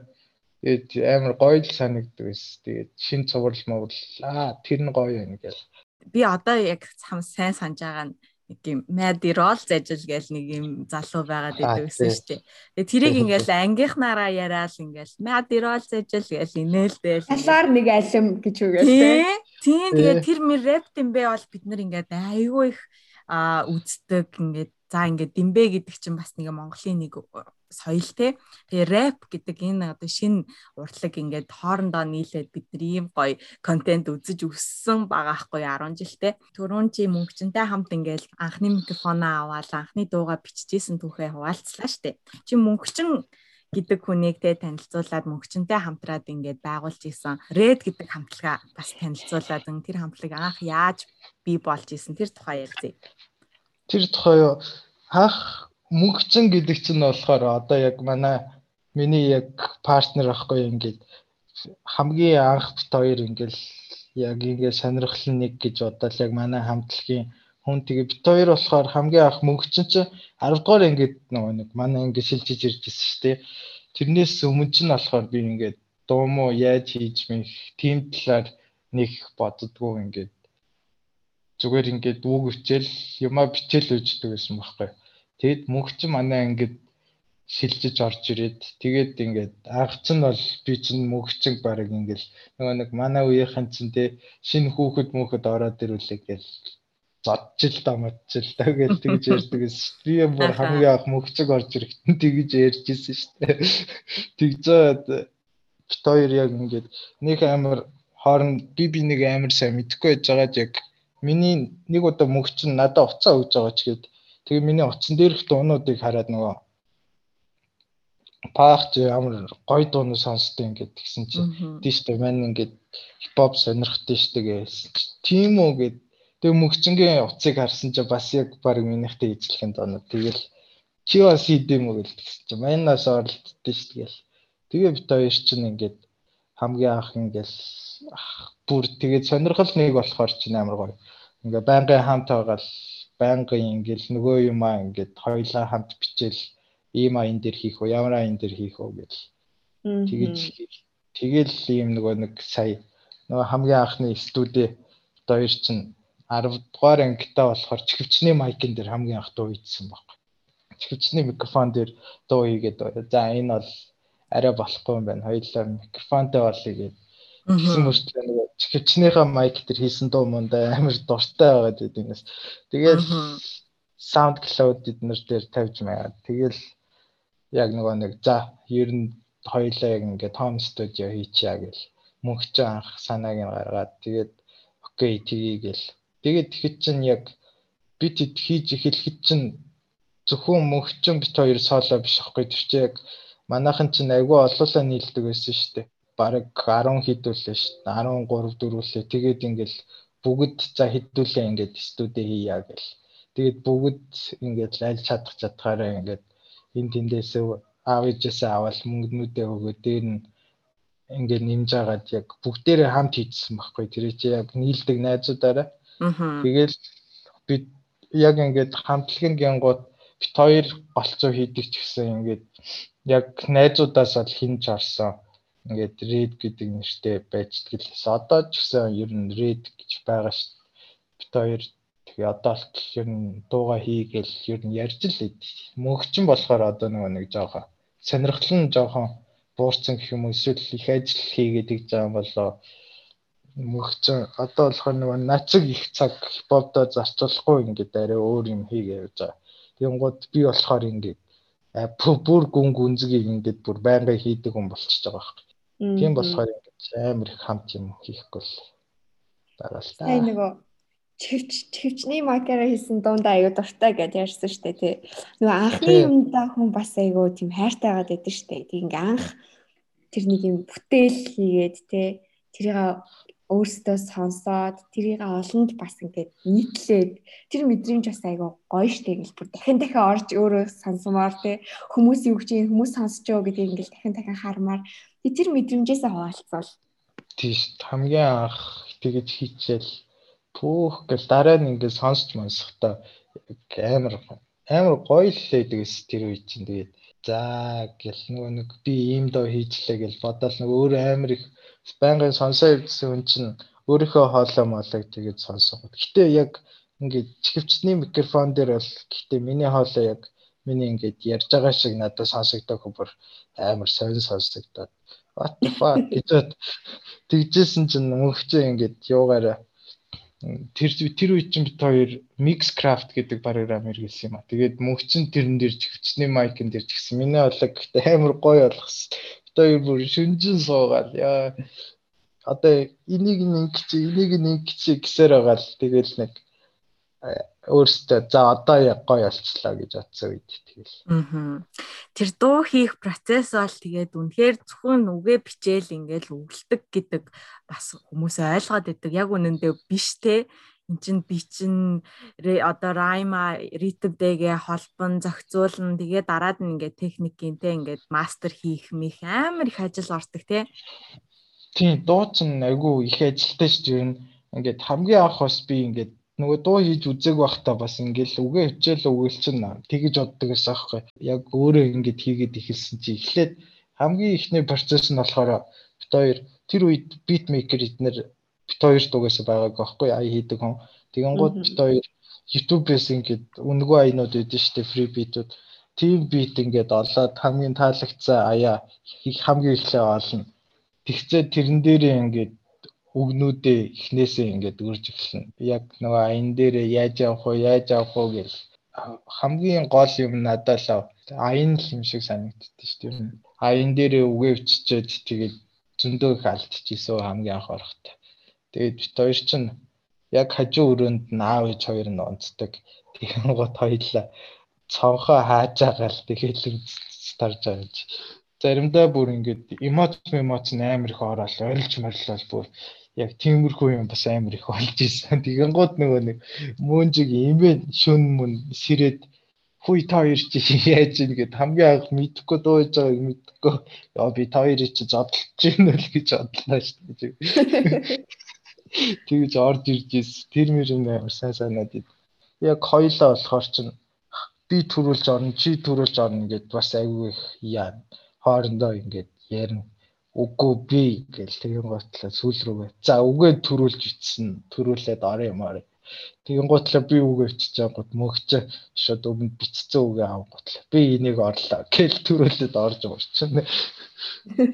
Тэгээд амар гоё л санагддаг байсан. Тэгээд шин цуврал мовл аа тэр нь гоё юм гээл. Би одоо яг сам сайн санаж байгаа нь нэг юм мадирол зажил гээл нэг юм залуу байгаад идэв гэсэн шүү дээ. Тэгээ тэрийг ингээл ангийнхнаараа яриад ингээл мадирол зажил гээл инээлдэл. Талаар нэг алим гэж үгээл тээ. Тийм тэгээ тэр мэр рэп юм бэ бол бид нар ингээд айгүй их а үздэг ингээд За ингээд димбэ гэдэг чинь бас нэг Монголын нэг соёл те. Тэгээ рэп гэдэг энэ одоо шинэ уртлаг ингээд хоорондоо нийлээд бид нар ийм гоё контент үзэж өссөн байгаа хгүй 10 жилтэй. Төрүүн чи мөнгөчөнтэй хамт ингээд анхны микрофоноо аваад анхны дууга биччихсэн түүхээ хуваалцлаа штэ. Чи мөнгөчөн гэдэг хүнийг те танилцуулаад мөнгөчөнтэй хамтраад ингээд байгуулж исэн. Red гэдэг хамтлага бас танилцуулаад тэр хамтлагийг анх яаж бий болж исэн тэр тухай ярьцгаая. Тэр тухай анх мөнгөцөн гэдэг чинь болохоор одоо яг манай миний яг партнер ахгүй ингээд хамгийн анх бит хоёр ингээл яг ингээд сонирхол нэг гэж бодоод яг манай хамтлагийн хүн тэгээ бит хоёр болохоор хамгийн анх мөнгөцөн чи 10 дугаар ингээд нөгөө нэг манай ингээд шилжиж ирж байсан шүү дээ. Тэрнээс өмнө чинь болохоор би ингээд дуу мó яаж хийж мэх тийм талаар нэг боддгоо ингээд зүгээр ингээд үг өчөөл юмаа бичээл үждэг байсан байхгүй. Тэгэд мөнх чи манай ингээд шилжиж орж ирээд тэгээд ингээд анх нь бол би чинь мөнхчиг баг ингээд нөгөө нэг манай үеийнхэн чинь те шинэ хүүхэд мөнхөд ороод ирүүлээ гэж зодчил дамжил та гэж тэгж ярьдаг ус. Би бүр хамгийн анх мөнхчиг орж ирэхдээ тэгж ярьжсэн шүү дээ. Тэгжээд бит хоёр яг ингээд нэг амар хооронд би би нэг амар сайн мэдхгүй байж байгаад яг миний нэг удаа мөнхч нь надад уцаа өгж байгаа ч гээд тэгээ миний утсан дээрх дуунуудыг хараад нөгөө паах ямар гоё дуунууд сонсдог ингээд тэгсэн чинь тийштэй мань ингээд хипхоп сонирхдаг штэ гэсэн чи. Тийм үү гэд. Тэгээ мөгчингийн утсыг харсан чи бас яг баг минийхтэй ижлэхэн дуунууд. Тэгэл чи бас хийдэм үү гэл тэгсэн чи. Манаас оролддөө штэ гэл. Тэгээ бит хоёр чинь ингээд хамгийн анх ингээд бүр тэгээд сонирхол нэг болохоор чинь амар гоё ингээ байнгын хамт байгаа л байнгын ингээл нөгөө юм аа ингээд хоёлаа хамт бичээл ийм аян дээр хийх үү ямар аян дээр хийх үү гэж тэгэж тэгэл ийм нөгөө нэг сая нөгөө хамгийн анхны студи хоёр чинь 10 дугаар ангитаа болохоор чихвчний майкын дээр хамгийн анх дуу хийсэн баг. Чихвчний микрофон дээр дуу хийгээд за энэ бол арай болохгүй юм байна. Хоёулаа микрофонтой болъё гэдэг Гэсэн мөртлөө нөгөө чихвчнийхээ майк дээр хийсэн дуу мундаа амар дуртай байгаад байдгаас. Саунд клауд эднэр дээр тавьж маяа. Тэгэл яг нөгөө нэг за ер нь хоёлаа яг ингээд том студио хийчихье гэл мөнхч анх санааг нь гаргаад тэгээд окей тгий гэл. Тэгээд тэгэхэд чинь яг бит хийж эхлэхэд чинь зөвхөн мөнхчин бит хоёр соло биш аахгүй тэр чинь яг манайхан чинь айгүй олоолаа нийлдэг байсан шүү дээ бараг 10 хідүүлээ шүү дээ 13 дөрвөлээ тэгээд ингээл бүгд за хідүүлээ ингээд студи хийя гэл. Тэгээд бүгд ингээд аль чадах чадхаараа ингээд эн тэндээсээ аав ээжээсээ аваад мөнгнүүдээ өгөө дээр нь ингээд нэмж агаад яг бүгдээрээ хамт хийжсэн байхгүй. Тэр чи яг нийлдэг найзуудаараа. Тэгэл бид яг ингээд хамтлагын гингууд бит хоёр голцоо хийдэг ч гэсэн ингээд яг найзуудаас бол хинж орсон ингээд red гэдэг нэртэй байж тгэлээс одоо ч гэсэн ер нь red гэж байгаа шүү. Бид хоёр одоо л ер нь дууга хийгээл ер нь ярьж л ид. Мөнхчин болохоор одоо нөгөө нэг жоохон сонирхол нь жоохон буурсан гэх юм эсвэл их ажил хийгээд гэж байгаа юм болоо мөнхчин одоо болохоор нөгөө нацэг их цаг бовдо зарцуулахгүй ингээд арай өөр юм хийгээ явж байгаа. Тэнгууд би болохоор ингээд бүр гүн гүнзгий ингээд бүр байнгын хийдэг хүн болчихж байгаа байхгүй. Тийм болохоор ингээд амар их хамт юм хийхгүй л байгаа л та. Сайн нөгөө чивч чивчний макера хийсэн дундаа аягүй дуртай гэж ярьсан штэ тий. Нөгөө анхны юмдаа хүн бас аягүй тийм хайртайгаад байдаг штэ. Тэг ингээ анх тэр нэг юм бүтээл хийгээд тий. Тэрийг өөрсдөө сонсоод тэрийг олонд бас ингээд нийтлээд тэр мэдрэмж бас айгүй гоё штэ ингээл бүр дахин дахин орж өөрөө сонсомоор те хүмүүс юу гэж юм хүмүүс сонсож байгаа гэдгийг ингээл дахин дахин хармаар тэр мэдрэмжээсээ хуваалцвал тийш хамгийн анх тэгэж хийчихэл пүүх гэл дараа нь ингээд сонсч сонсохдоо амар амар гоё л лээдгээс тэр үе чинь тэгээд за гэл нөгөө нэг би ийм доо хийжлээ гэл бодоод нөгөө өөр амар их байнгын сонсоо явдсан хүн чинь өөрийнхөө хоолой молыг тэгээд сонсох. Гэтэ яг ингээд чихвчний микрофон дээр бол гэтэ миний хоолой яг миний ингээд ярьж байгаа шиг надад сонсогдох бүр амар сонир сонсогдоод what the fuck? Гэж тэгжсэн чинь мөнхчөө ингээд юугаараа. Тэр тэр үе чинь бит хоёр Mixcraft гэдэг програм хэрэглэсэн юм а. Тэгээд мөнхчин тэрэн дээр чихвчний майкн дээр ч гэсэн миний хоолой гэхдээ амар гоё болгосон. Бит хоёр бүр шүнжин суугаад яа. Одоо энийг нэг чи энийг нэг чи гэсээр байгаа л. Тэгэл нэг өөрөөсөө за одоо гоё болчлаа гэж бодсон үед тэгэл. Аа. Тэр дуу хийх процесс бол тэгээд үнэхээр зөвхөн үгээ бичээл ингээл өвлөдөг гэдэг бас хүмүүс ойлгоод байдаг. Яг үнэндээ биш те эн чин би чин одоо райма ритм дэгээ холбон зохицуулна тэгээ дараад нь ингээд техникинтэй ингээд мастер хийх мэх амар их ажил ордог те Тийм дуу чинь айгүй их ажилтай шүү дээ. Ингээд хамгийн анх бас би ингээд нөгөө дуу хийж үзег байхдаа бас ингээл үгээ хичээл өгөл чинь тэгэж боддог гэсэн аахгүй. Яг өөрөө ингээд хийгээд эхэлсэн чи эхлээд хамгийн ихний процесс нь болохоор бит хоёр тэр үед битмейкер эднэр бит хоёр дугаас байгааг аахгүй ая хийдэг хүн. Тэгэнгუთ бит хоёр YouTube-ээс ингээд үнгүү аянууд үүдэн штэ фри битүүд. Тим бит ингээд олоод хамгийн таалагдсан аяа хамгийн ихлээ олно Тэгцээ тэрэн дээрээ ингээд үгнүүдээ эхнээсээ ингээд үрж эхэлнэ. Яг нөгөө аян дээрээ яаж явах вэ, яаж авах вэ гэж хамгийн гол юм надад л аян л юм шиг санагддээ шүү дээ. Аян дээрээ үгээ өччөөд тэгээд зөндөө их алдчихсан хамгийн анх орохтой. Тэгээд бит хоёр чинь яг хажуу өрөөнд нь аав ээж хоёр нь онцдог. Тэгэхээр гот хоёлаа цонхоо хааж байгаа л тэгээд л тарж байгаа юм заримдаа бүр ингээд эмоц эмоц амар их ороод орилж морилол бүр яг тиймэрхүү юм бас амар их болж исэн. Тэгэнгუთ нөгөө нэг мөнжиг имэн шүн мөн сэрээд хүй та хоёр чи яаж ийн гэд хамгийн анх мэдхгүй дууж байгааг мэдхгүй. Яа би та хоёрыг чи зодтолж гин л гэж бодлоо шүү дээ. Тэгж орж ирж ис тэр мөр юм амар сайн санаад ид. Яг хоёлаа болохоор чин би төрүүлж орно чи төрүүлж орно гэд бас айгүй их яа хоорондоо ингээд ярина. Үгүй би гэл тэгэн готлоо сүүл рүүгээ. За үгээ төрүүлж ичсэн. Төрүүлээд орё юмараа. Тэгэн готлоо би үгээ ичиж байгууд мөгчөө шууд өмнө бицсэн үгээ авах готлоо. Би энийг орлоо. Гэл төрүүлээд орж урчин.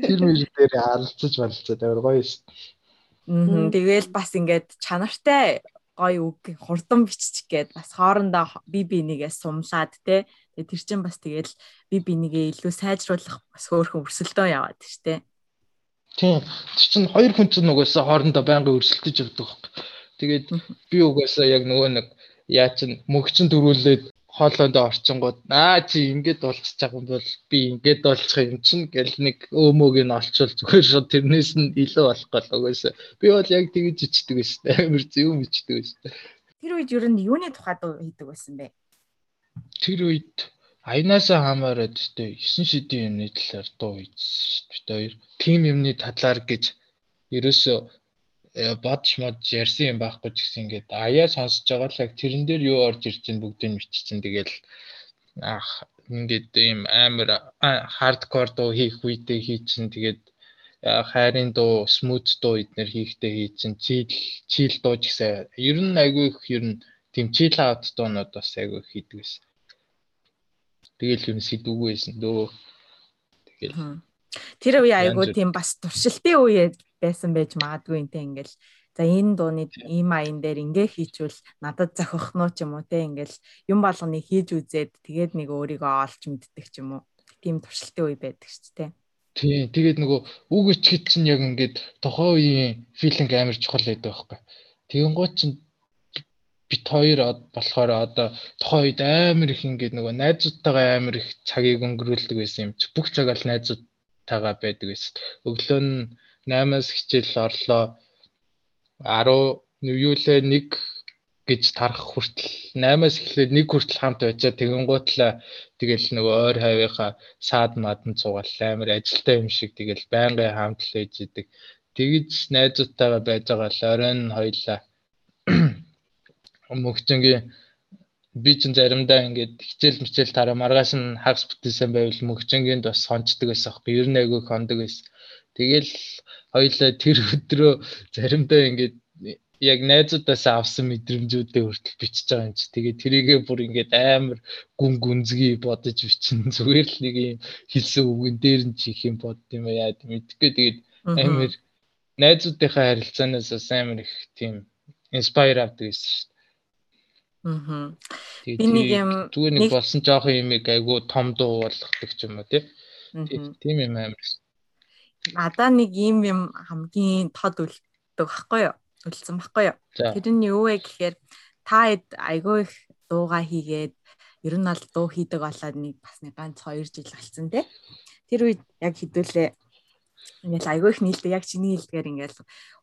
Тэр мэр дээр алцаж балцаад амар гоё юм. Тэгэл бас ингээд чанартай гоё үг хурдан биччих гээд бас хоорондоо би бинийгээ сумлаад те тэр чинь бас тэгэл би бинийгээ илүү сайжруулах бас хөөрхөн өрсөлдөө яваад штэ. Тийм. Тэр чинь хоёр хүн чинь угаасаа хоорондоо байнгын өрсөлдөж явдаг байхгүй. Тэгээд би угаасаа яг нөгөө нэг яа чин мөгчин дөрүүлээд хоолойдоо орчингууд аа чи ингээд болчих чаг юм бол би ингээд болчих юм чин гэл нэг өөмөөг нь олчвол зүгээр шууд тэрнээс нь илүү болох гол угаасаа. Би бол яг тэгэж ичдэг байсан амар зөв ичдэг байсан тэр үед ер нь юуны тухайд хийдэг байсан бэ? Тэр үед аянаасаа хамаарад тэ 9 шидийн юмны талаар дуу хийсэн дээ. Хоёр тим юмны талаар гэж ерөөсөө э, бодч мод ярьсан юм байхгүй ч гэсэн ингээд аяа сонсож байгаа л яг тэрэн дээр юу орж ирж чинь бүгдийг мэдчихсэн. Тэгэл ах ингээд ийм амар хардкор дуу хийх үедээ хийчихэн тэгээд хайрын дуу, смут дуу эднэр хийхдээ хийчихэн чийл чийл дуу ч гэсэн ер нь айгүй их ер нь тийм chill out дуунууд бас айгүй хийдэг байсан. Тэгэл юм сэдвгүй байсан дөө. Тэгэл Тэр үе айгүй тийм бас туршилтын үе байсан байж магадгүй энэ ингээл за энэ дууны ийм аян дээр ингээ хийчвэл надад зохих нь ч юм уу те ингээл юм болгоныг хийж үзээд тэгээд нэг өөрийгөө олж мэддэг ч юм уу тийм туршилтын үе байдаг шүү дээ. Тий, тэгээд нөгөө үг ичгэд чинь яг ингээд тохоо үеийн филинг амар чухал байдаг байхгүй. Тэгэн гоо чинь бит хоёр болохоор одоо тохоо үед амар их ингээд нөгөө найзуудтайгаа амар их цагийг өнгөрүүлдэг байсан юм чи бүх цаг аль найзуудтайгаа байдаг байсан. Өглөө нь 8-аас хичээл орлоо 10 юу лээ 1 гэж тарах хүртэл 8-аас эхлээд 1 хүртэл хамт байжаа тэгэнгуутлаа тэгэл нөгөө ойр хавийнхаа саад мадан цугаал амар ажилтаа юм шиг тэгэл байнгын хамт л ээж идэг. Тэгж найзуудтайгаа байж байгаа л оройн хоёлаа мөгчөнгийн би ч заримдаа ингээд хичээл мичээл тараа маргааш нь хагас бүтээсэн байвал мөгчөнгөнд бас сонцдог байсан аахгүй ер нь айгүй хондог байсан. Тэгэл хоёлаа тэр өдрөө заримдаа ингээд яг найзуудаас авсан мэдрэмжүүдээ хүртэл бичиж байгаа юм чи. Тэгээ тэрийгээ бүр ингээд амар гүн гүнзгий бодож бичин зүгээр л нэг юм хэлсэн үгэн дээр нь чих юм бод юм яа мэдгүй тэгээд амар найзуудынхаа харилцаанаас амар их тийм инспайр авдаг гэсэн шүү. Аа. Би нэг юм зүгээр нэг болсон жоохон юм айгу том дуу болгохдаг ч юм уу тийм юм амар. Надаа нэг юм юм хамгийн тод үлддэг байхгүй юу? үлдсэн баггүй юу. Тэр нь юу вэ гэхээр та хэд айгүй их дууга хийгээд ер нь бол дуу хийдэг болоод нэг бас нэг ганц 2 жил болсон те. Тэр үед яг хідүүлээ ингээл айгүй их нийлдэг. Яг чиний хэлдгээр ингээл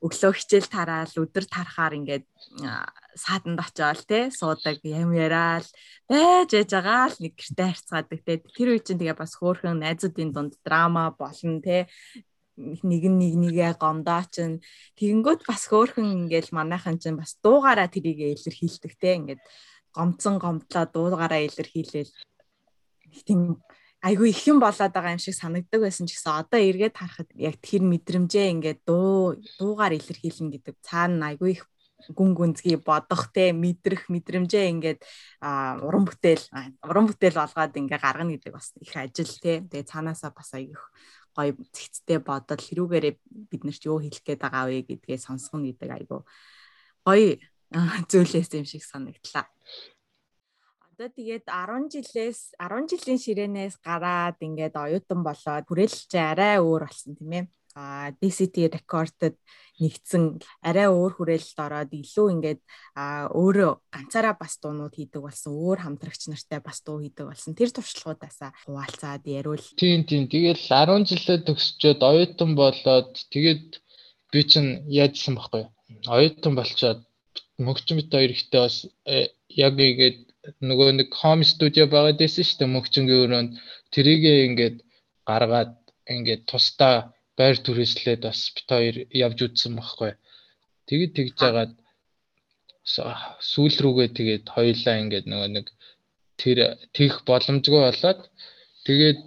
өглөө хичээл тараал өдөр тарахаар ингээд саатанд очиод те суудаг юм яриад байж яж байгаа л нэг гэрте харьцаадаг те. Тэр үе чинь тэгээ бас хөөхөн найзуудын дунд драма болно те. Нэг нэг нэгээ гомдооч тэгэнгүүт бас хөөхөн ингээл манайхан чинь бас дуугаараа тэрийг илэрхийлдэг те. Ингээд гомцсон гомдлоо дуугаараа илэрхийлээл тийм айгүй их юм болоод байгаа юм шиг санагддаг байсан ч гэсэн одоо эргээд харахад яг тэр мэдрэмжээ ингээд дуу дуугаар илэрхийлнэ гэдэг цаана айгүй их гүн гүнзгий бодох те мэдрэх мэдрэмжээ ингээд уран бүтээл уран бүтээл болгоод ингээ гаргана гэдэг бас их ажил те тэгээ цаанаасаа бас айгүй гоё зэгцтэй бодол хэрүүгээрээ бид нарт юу хэлэх гээд байгаа вэ гэдгээ сонсгоно гэдэг айгу гоё зүйлээс юм шиг санагдлаа. Одоо тэгээд 10 жилээс 10 жилийн ширээнээс гараад ингээд оюутан болоод хүрээлэлч арай өөр болсон тийм ээ. DCT Record-д нэгдсэн арай өөр хүрээлэлд ороод илүү ингээд өөрөө ганцаараа бас дуунууд хийдэг болсон өөр хамтрагч нартай бас дуу хийдэг болсон тэр туршлагуудаасаа хуваалцаад яриул. Тийм тийм тэгэл 10 жилээ төгсчөөд оюутан болоод тэгээд би чинь яажсан байхгүй. Оюутан болчоод бит хоёр ихтэй бас э, яг игээд нөгөө нэг хом студио байгаад байсан шүү дээ мөгчингийн өрөөнд тэрийг ингээд гаргаад ингээд тусдаа байр түрээслээд бас бит хоёр явж үзсэн байхгүй. Тэгэд тэгж жагаад сүүл рүүгээ тэгээд хоёлаа ингээд нөгөө нэг тэр тэгэх боломжгүй болоод тэгээд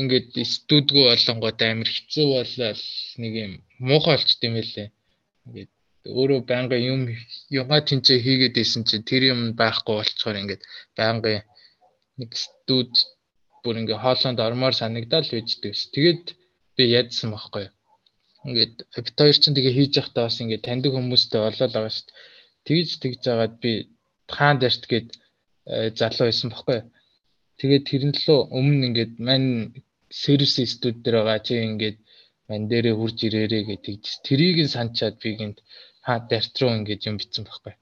ингээд студио болонгод амар хэцүү болол нэг юм муухай болчт юм байлээ. Ингээд өөрөө байнга юм юга тэнцээ хийгээд исэн чинь тэр юм байхгүй болцохоор ингээд байнга нэг студ бүр ингээ хоолонд ормоор санагдал үйддэг ш. Тэгээд би ядсан байхгүй. Ингээд бит хоёр ч тэгээ хийж явахдаа бас ингээд таньдаг хүмүүстэй болоод байгаа дээ. Тэгж тэгж жагаад би хаан дэрт гээд э, залуу байсан байхгүй. Тэгээд тэрэн лөө өмнө ингээд мань сервис студ дээр байгаа чи ингээд мань дээрээ хурж ирээрээ гэж тэгж тэрийг нь санчаад би гинт хаа дэрт руу ингээд юм битсэн байхгүй.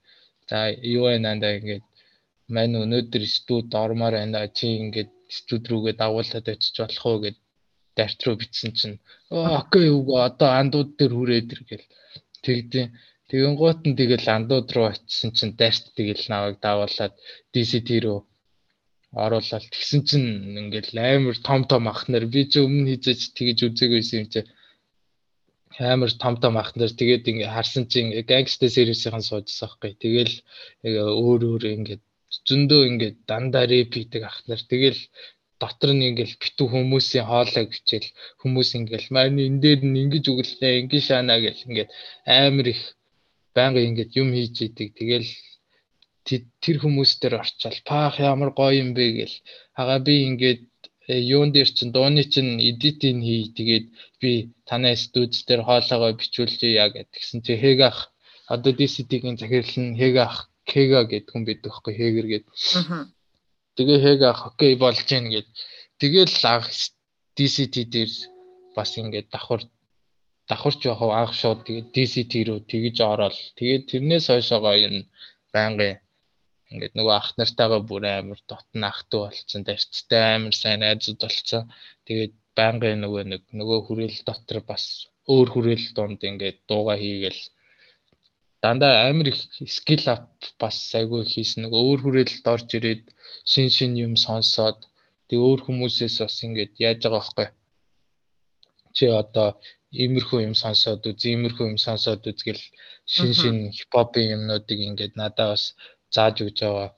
За юу вэ нандаа ингээд мань өнөөдөр студ ормоор байна чи ингээд студ рүүгээ дагуулад очиж болох уу гэд дарт руу бичсэн чинь окей үгүй одоо андууд дээр хүрээд ир гэл тэгдیں۔ Тэгэн гуут нь тэгэл андууд руу очисон чинь дарт тэгэл наваг давуулаад DCT рүү оруулаад тэгсэн чинь ингээл амар том том ахнаар би ч өмнө хийжэж тэгэж үзээгүйсэн юм чи амар том том ахнаар тэгээд ингээ харсан чинь гангста сервисийн суужсан байхгүй тэгэл өөр өөр ингээ зөндөө ингээ дандаа рэп хийдэг ахнаар тэгэл дотор нь ингээл битүү хүмүүсийн хоолой гिचэл хүмүүс ингээл маань энэ дээр нь ингэж өглөө ингэж шаана гэл ингээд амар их байнга ингээд юм хийж идэг. Тэгэл тэр хүмүүс дээр орчаал паах ямар гоё юм бэ гэл. Хагаа би ингээд юун дээр чин дууны чин эдитинг хий тэгээд би танай студид дээр хоолоогоо бичүүлжээ яа гэдгсэн чи хэг ах одоо DCT-ийн захирал нь хэг ах Кега гэдэг хүн байдаг хөөхгүй хэгэр гэд. Тэгээ хэг ах окей болж гин гэд. Тэгэл анх DCT дээр бас ингээд давхар давхарч явах анх шууд тэгээд DCT рүү тэгж ороод тэгээд тэрнээс хойшоогоо нь байнгын ингээд нөгөө ах нартайгаа бүр амар дотн ахту болцсон. Тарцтай амар сайн найзууд болцсон. Тэгээд байнгын нөгөө нэг нөгөө хүрээл дотор бас өөр хүрээл донд ингээд дууга хийгээл. Дандаа амар их скил ап бас айгүй хийсэн. Нэг өөр хүрээлэлд орж ирээд шин шин юм сонсоод тэг өөр хүмүүсээс бас ингээд яаж байгаа байхгүй чи одоо иймэрхүү юм сонсоод үз иймэрхүү юм сонсоод үзгэл шин шин хипхопын юмнуудыг ингээд надад бас зааж өгч байгаа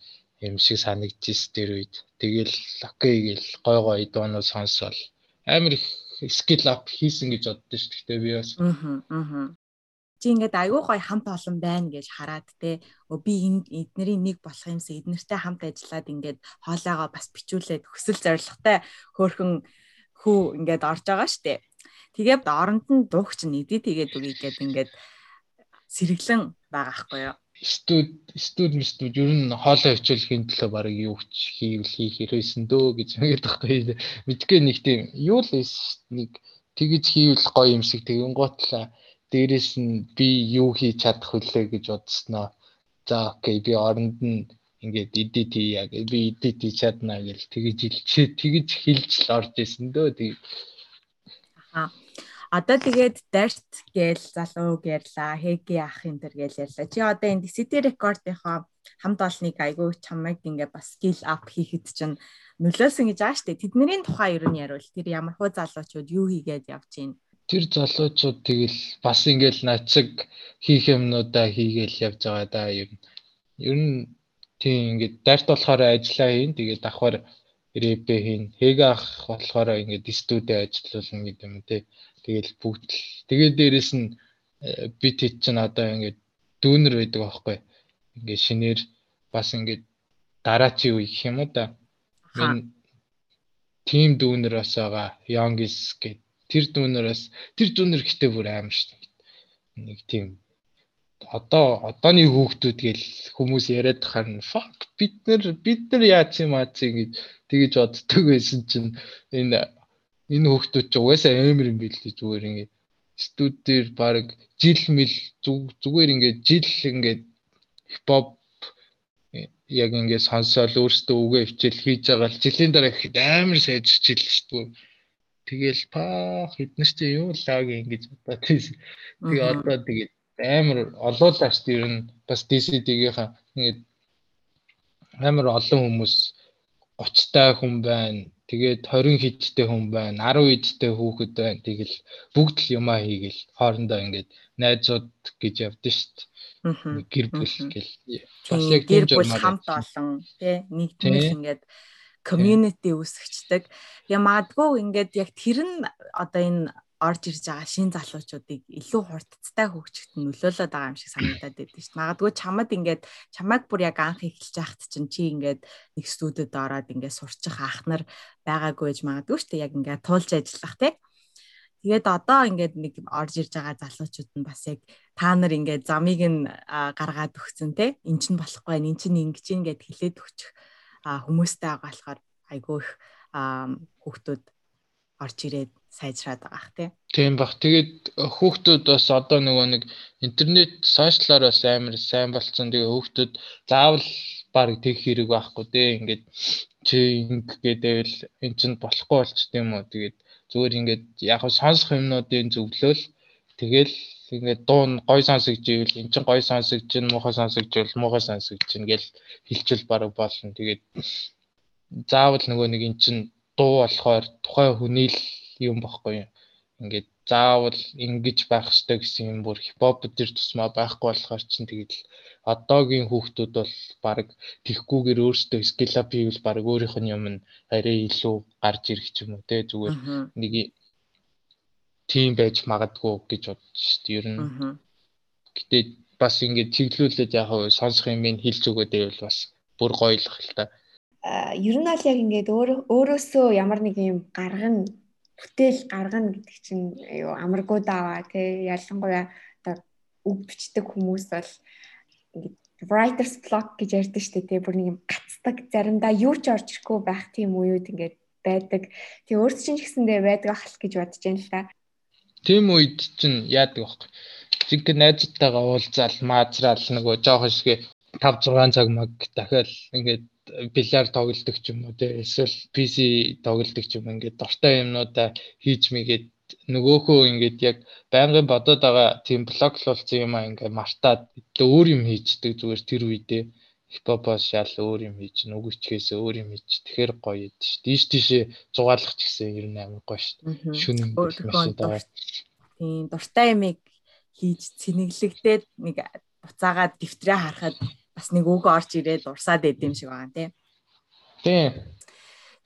юм шиг санагдчихс тэр үед. Тэгэл окей гэл гой гой дуунууд сонсоол. Амар их скил ап хийсэн гэж боддоо шүү дээ. Би бас аа аа чи ингээд айгүй гой хамт олон байна гэж хараад те. Би энд эднэрийн нэг болох юмсан эднэртэй хамт ажиллаад ингээд хоолойгоо бас бичүүлээд хүсэл зоригтой хөөхөн хүү ингээд орж байгаа штэ Тэгээд оронд нь дуугч нь идэв тэгээд үгүй гээд ингээд сэргэлэн байгаа хгүй юу. Студ студ мстуд ер нь хоолой хичээлхийн төлөө баг юу ч хийвэл хийх хэрэгсэн дөө гэж мэгээд байхгүй. Мэдгүй нэг тийм юу л нэг тэгж хийвэл гоё юм шиг тэгэн готлаа. Дээрээс нь би юу хийж чадах вүлээ гэж бодсноо. За окей би оронд нь ингээд эдит хийя гэж би эдит хийж чадна гэж тэгж хэлчээ тэгж хэлж л орж исэн дөө тэг. Аа Одоо тэгээд Дарт гээл залуу ярьлаа, Хэги ах энэ төр гээл ярьлаа. Чи одоо энэ City Record-ийнхоо хамт олныг айгүй чамайг ингээ бас skill up хийхэд чинь нөлөөсөн гэж байгаа штэ. Тэдний тухай ер нь яривал тэр ямар хуу залуучууд юу хийгээд явж байна? Тэр залуучууд тэгэл бас ингээл нацэг хийх юмнуудаа хийгээл явж байгаа да нь. Ер нь тийм ингээд дарт болохоор ажиллаа хийн. Тэгээд давхар рэпэ хийн. Хэгэ ах болохоор ингээд студид ажиллуулна гэдэг юм те. Тэгэл бүгд л тэгээд дээрэс нь э, бит хит чинь одоо ингээд дүүнер байдаг аахгүй. Ингээд шинээр бас ингээд дараачийн үе гэх юм уу да. Мен тим дүүнер бас байгаа. Youngis гэд тэр дүүнераас тэр дүүнер ихтэй бүр аим шүү дээ. Нэг тийм одоо одооны хүүхдүүд гэл хүмүүс яриад харна fuck бид нар бид нар яац юм аа гэж тэгэж боддог байсан чинь энэ энэ хүүхдүүд ч угаасаа амар юм билээ зүгээр ингээд студ дээр баг жил мэл зүгээр ингээд жил ингээд хипхоп яг ингээд сонсоол өөртөө үгээ хичээл хийж байгаа л жилийн дараа ихэд амар сайжирч ил шүү дээ. Тэгэл паа хэднэр чи юу лаг ингэж бодоод тийм. Тэгээ одоо тэгээд амар олоолаа шүү дээ. Ер нь бас DCD-гийнхаа ингээд амар олон хүмүүс 30 та хүн байна Тэгээд 20 хидтэй хүн байна, 10 хидтэй хүүхэд байна. Тэгэл бүгд л юмаа хийгээл хоорондоо ингээд найзууд гэж явдсан шүү дээ. Гэр бүл гэл. Бас яг гэр бүл хамт олон тий нэгдмэл ингээд community үүсгэждэг. Тэгээ магадгүй ингээд яг тэр нь одоо энэ орж ирж байгаа шин залуучуудыг илүү хурдцтай хөгжөхөд нөлөөлөд байгаа юм шиг санагдаад байдаг шүү дээ. Магадгүй чамд ингээд чамайг бүр яг анх эхэлж байхад чинь чи ингээд нэг студид ороод ингээд сурчих ах нар байгаагүй гэж магадгүй шүү дээ. Яг ингээд туулж ажиллах тий. Тэгээд одоо ингээд нэг орж ирж байгаа залуучууд нь бас яг та нар ингээд замыг нь гаргаад өгсөн те эн чинь болохгүй эн чинь ингэж ин гэд хэлээд өгчих хүмүүстэй байгаа болохоор айгүй их хүүхдүүд орж ирээд сайжраад байгаа тий. Тийм бах. Тэгээд хүүхдүүд бас одоо нөгөө нэг интернет сошиалаар бас амар сайн болцсон. Тэгээ хүүхдүүд заавал баг тэг хэрэг байхгүй тий. Ингээд чи инг гэдэл эн чинь болохгүй болчт юм уу. Тэгээд зүгээр ингээд яг сонсох юмнуудын зөвлөл тэгэл ингээд дуун гой сонсогч ивэл эн чин гой сонсогч ин муухай сонсогч ивэл муухай сонсогч ин гэл хилчил баг болно. Тэгээд заавал нөгөө нэг эн чин дуу болохоор тухайн хүний л юм баггүй юм. Ингээд заавал ингэж байх ёстой гэсэн юм бүр хипхоп төр тусмаа байхгүй болохоор чинь тэгэл одоогийн хүүхдүүд бол баг тэгхгүйгээр өөрсдөө скил ап хийвэл баг өөрийнх нь юм арай илүү гарч ирэх ч юм уу те зүгээр нэг тим байж магадгүй гэж бодож шүү дээ ер нь. Гэтэ бас ингээд чиглүүлээд яг сонсох юм ин хэлж өгөөд байвал бас бүр гоёлох л та. Ер нь аль яг ингээд өөрөөсөө ямар нэг юм гаргана бүтээл гаргана гэдэг чинь юу амаргүй дааваа тий ялангуяа одоо үг бичдэг хүмүүс бол ингээд writer's block гэж ярьдаг шүү дээ тий бүр нэг юм гацдаг заримдаа юу ч орж ирэхгүй байх тийм үеуд ингээд байдаг. Тэгээ өөрт чинь ч гэсэндээ байдаг ахал гэж бодож байна л та. Тийм үед чинь яадаг вэ? Зинг найзтайгаа уулзаал маазраал нөгөө жоох шигэ 5 6 цаг маг дахиад ингээд бильяр тоглолдог ч юм уу те эсвэл PC тоглолдог ч юм ингээд дортой юмнуудаа хийж мэгээд нөгөөхөө ингээд яг байнгын бодоод байгаа тийм блоклуулсан юм аа ингээд мартаад өөр юм хийждэг зүгээр тэр үедээ хипхопоос шал өөр юм хийж нүгүчгээс өөр юм хийж тэгэхээр гоё идэв шүү. Дийш тийшээ зугаалах ч гэсэн ер нь амар гоё шүү. Шүн машин даа. Тийм дуртай юмыг хийж цэнэглэгдээд нэг буцаагаад дэвтрээ харахад бас нэг үг орж ирээд урсаад байд юм шиг байгаа тийм. Тийм.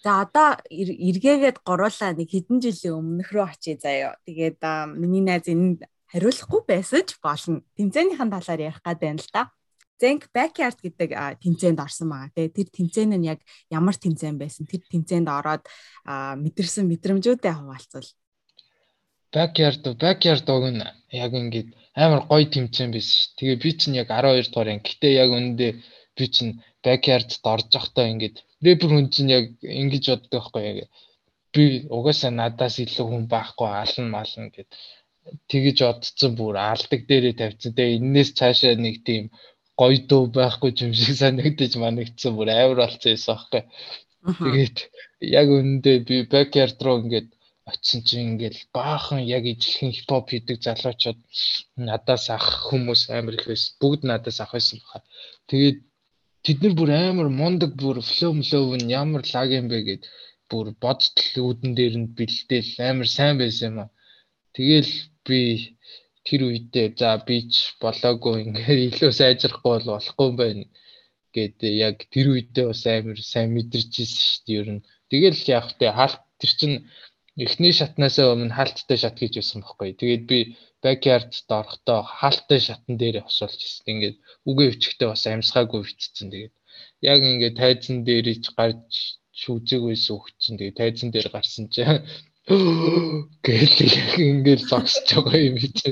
За одоо эргээгээд гуруулаа нэг хэдэн жилийн өмнөх рүү очие заяа. Тэгээд миний найз энд хариулахгүй байсан ч болно. Тэмцээнийхэн талаар ярих гад байна л да. Zenk Backyard гэдэг тэмцээнд орсон байгаа. Тэгээ тэр тэмцээн нь яг ямар тэмцээн байсан? Тэр тэмцээнд ороод мэдэрсэн мэдрэмжүүдээ хуваалцвал. Backyard Backyard дог нь яг ингээд амар гоё тэмцээн байсан ш. Тэгээ би чинь яг 12 дугаар анги. Гэтэ яг үндэ би чинь Backyard-д орж явахдаа ингээд рэпер хүн чинь яг ингэж боддог байхгүй яг би угаасаа надаас илүү хүн байхгүй ална мална гэд тэгэж одцсон бүр алдаг дээрээ тавьчихсан. Тэгээ энээс цаашаа нэг тийм гоё дуу байхгүй юм шиг санагдаж манагдсан бүр амар болцсон юм аахгүй. Тэгээд яг үүндээ би backyard руу ингээд очисон чинь ингээл баахан яг ижлэхэн хипхоп хийдэг залуучууд надаас ах хүмүүс амар их байсан. Бүгд надаас ах байсан баха. Тэгээд тэд нар бүр амар мундаг бүр флоу млоу нь ямар лаг юм бэ гэд бүр бодтол үүдэн дээр нь бэлдээл амар сайн байсан юм аа. Тэгэл би тэр үедээ за би ч болоогүй ингээд илүү сайжрахгүй бол болохгүй юм байна гэдэг яг тэр үедээ бас амар сайн мэдэрч ирсэн шүү дээ ер нь. Тэгэл яг тэ хаалт тэр чин эхний шатнасаа өмнө хаалттай шат гэж байсан байхгүй. Тэгээд би backyard-д орохдоо хаалттай шатн дээр хосолж ирсэн. Ингээд үгээ өчгтээ бас амьсгаагүй битцсэн. Тэгээд яг ингээд тайзан дээр ич гарч шүүзэг байсан чинь тэгээд тайзан дээр гарсан чинь Гэл ингээл зогсож байгаа юм чи.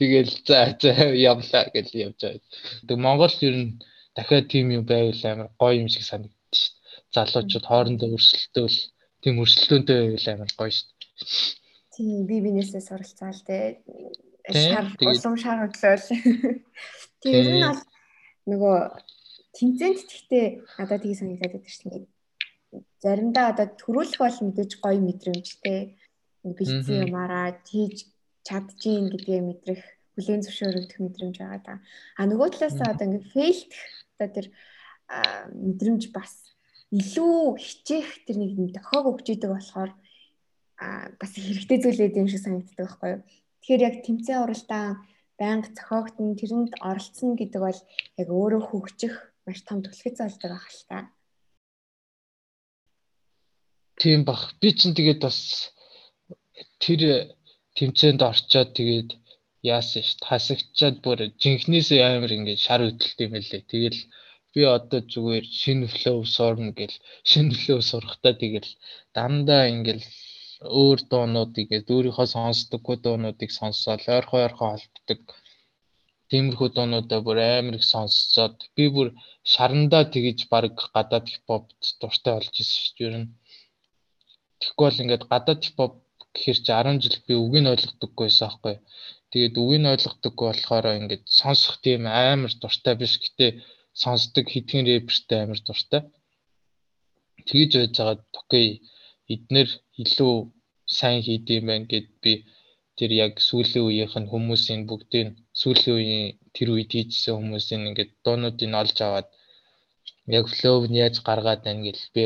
Тэгэл за за явлаа гэл явж байгаа. Тэг Монгол ер нь дахиад тим юм байвал амар гоё юм шиг санагдчих. Залуучууд хоорондоо өрсөлдөөл тийм өрсөлдөөнтэй байвал амар гоё шүү дээ. Тийм би бинээсээ суралцаал те. Шар улам шар хөдлөөл. Тийм ер нь бол нөгөө тэмцээнд гэхдээ надад тийг санагдаад байдаг шүү дээ заримдаа одоо төрүүлэх бол мэдээж гоё мэдрэмжтэй бэлдсэн юмараа хийж чадчихин гэдгээ мэдрэх хүлээн зөвшөөрөгдөх мэдрэмж байгаа да. А нөгөө талаасаа одоо ингээд фейлдэх одоо тэр мэдрэмж бас илүү хичээх тэр нэг дохоог өгч идэг болохоор бас хэрэгтэй зүйлээд юм шиг санагддаг байхгүй юу. Тэгэхээр яг тэмцээн уралдаан байнга зохиогдсон тэрэнд оролцсон гэдэг бол яг өөрөө хөгжих маш том түлхэц залдаг ах л та. Тийм бах. Би чинь тэгээд бас тэр тэмцээнд орчоод тэгээд яасан ш тасагчаад бүр жинхнээсээ амар ингээд шар хөдөлт юм лээ. Тэгэл би одоо зүгээр шинэ флоу сурна гэл шинэ флоу сурахтаа тэгэл дандаа ингээд өөр дуунууд ингээд өөрийнхөө сонсдоггүй дуунуудыг сонсоод ойрхон ойрхон холбдог тиймэрхүү дуунуудаа бүр амар их сонсцоод би бүр шарандаа тэгэж баг гадаад хипхопт дуртай болж ирсэн шүү дээ. Ер нь Тэгэхгүй бол ингээд гадаад хипхоп гэхэр чи 10 жил би үгийг ойлгодоггүй байсан аахгүй. Тэгээд үгийг ойлгодоггүй болохоор ингээд сонсох тийм амар дуртай биш. Гэтэ сонсдог хэдхэн рэпертэй амар дуртай. Тэгж байж байгаа окей эднэр илүү сайн хийдэм байх гэд би тэр яг сүүлийн үеийнх нь хүмүүсийн бүгдийг сүүлийн үеийн тэр үед хийжсэн хүмүүсийн ингээд дуунуудыг олж аваад яг флоу нь яаж гаргаад байна гэл би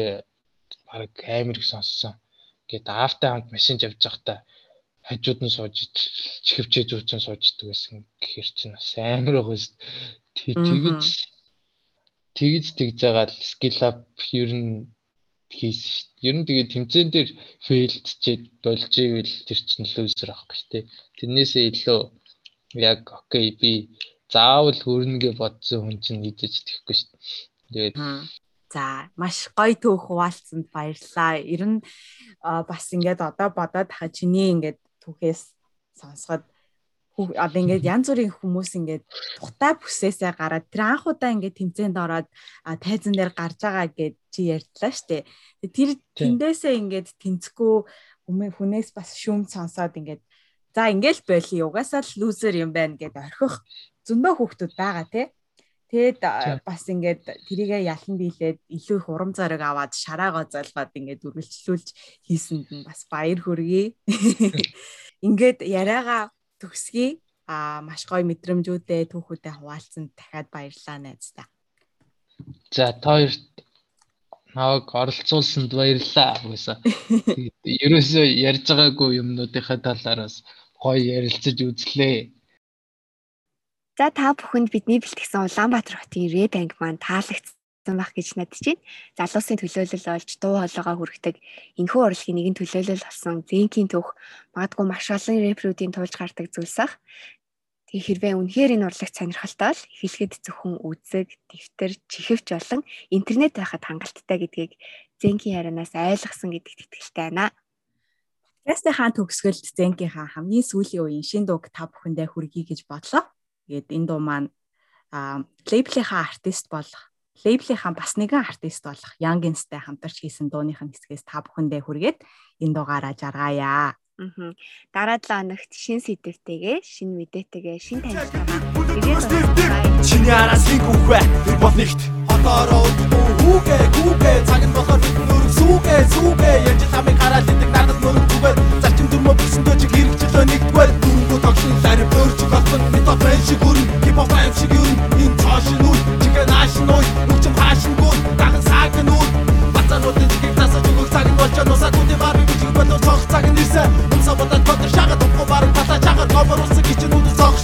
баг амар их сонссон. Гэт аавтай хамт машин явж байхдаа хажууд нь сууж чихвчээ зүүцэн сууждаг байсан гэхэр чинь бас амар байгаа шүү дээ. Тэгэж тэгж тэгж байгаа л скил ап ер нь хийсэн шүү дээ. Ер нь тэгээ тэмцээн дээр фейлдчихэд болж ивэл тэр чинь лүүзер авахгүй шүү дээ. Тэрнээсээ илүү яг окей би заавал хөрнөгөө бодсон хүн чинь идэж тэхгүй шүү дээ. Тэгээд За маш гоё түүх хуваалцсанд баярлалаа. Ер нь бас ингээд одоо бодоод хаа чиний ингээд түүхээс сонсоход одоо ингээд янз бүрийн хүмүүс ингээд тухтай бүсээсээ гараад тэр анх удаа ингээд тэмцээнд ороод тайзан дээр гарч байгаа гэд чи ярьдлаа штэ. Тэр тэндээсээ ингээд тэнцэхгүй хүнээс бас шүүм сонсоод ингээд за ингээл байли угаасаа л лузер юм байна гэд орхих зөндөө хүүхдүүд байгаа тий. Тэгэд бас ингээд тэрийгэ ялан дийлээд илүү их урам зориг аваад шараагаа залгаад ингээд үргэлжлүүлж хийсэнд нь бас баяр хүргэе. Ингээд яриагаа төгсгий. А маш гоё мэдрэмжүүдээ түүхүүдэд хуваалцсан дахиад баярлалаа найздаа. За та хоёрт наваг оролцуулсанд баярлалаа. Угаасаа. Ерөөсөө ярьж байгаагүй юмнуудынхаа талаараас гоё ярилцаж үзлээ. За та бүхэнд бидний бэлтгэсэн Улаанбаатар хотын Red Bank маань таалагдсан байх гэж надад чинь. Залуусын төлөөлөл болж дуу хоолойгоо хүргэдэг энэхүү урлагийн нэгэн төлөөлөл болсон Зенкийн түүх магадгүй маш олон рэпрүүдийн туулж гардаг зүйлс ах. Тэгээ хэрвээ үнэхээр энэ урлагт сонирхолтой л эхлэхэд зөвхөн үзэг, дэвтэр, чихвч болон интернет байхад хангалттай гэдгийг Зенкийн ярианаас ойлгосон гэдэгт итгэлтэй байна. Подкастын хаан төгсгөлд Зенкийнхаа хамгийн сүүлийн үеийн шин дууг та бүхэндээ хүргэе гэж бодлоо. Тэгээд энэ дуу маань лейблийнхаа артист болох лейблийнхаа бас нэгэн артист болох Youngins-тай хамтарч хийсэн дууных нь хэсгээс та бүхэндээ хүргээд энэ дуугаараа жаргаая. Аа. Дараа 7 хоногт шин сэдвтэйгээ, шин мэдээтэйгээ, шин танилцтайгаа Чиний араас хин хүүхвэ тэр бол нэгт. Хотоороо хүүгээ хүүгээ цаг нь болохоор бид нөрөг сүгээ сүгээ яаж хамыг хараад идэг надад нөрөг зүгээр. Зарчим дүрмөө бүсэндөө чиг хэрэгчлөө нэгдгээр дүүнгөө тогшин ларь бөөрч болсон бид опен шиг үрн хип хоп аим шиг үрн энэ цаашин үл чигээ наашин ой үчим хаашин гүр даган саагийн үл бацаануудын чигийг тасаж өгөх цаг нь болж нусаа түди баар бичиг болоо цог цаг нь ирсэн Унсаа бодоод бодор шагаад ухгүй баруун талаа чагаар гомор усаг гिचнүүд цог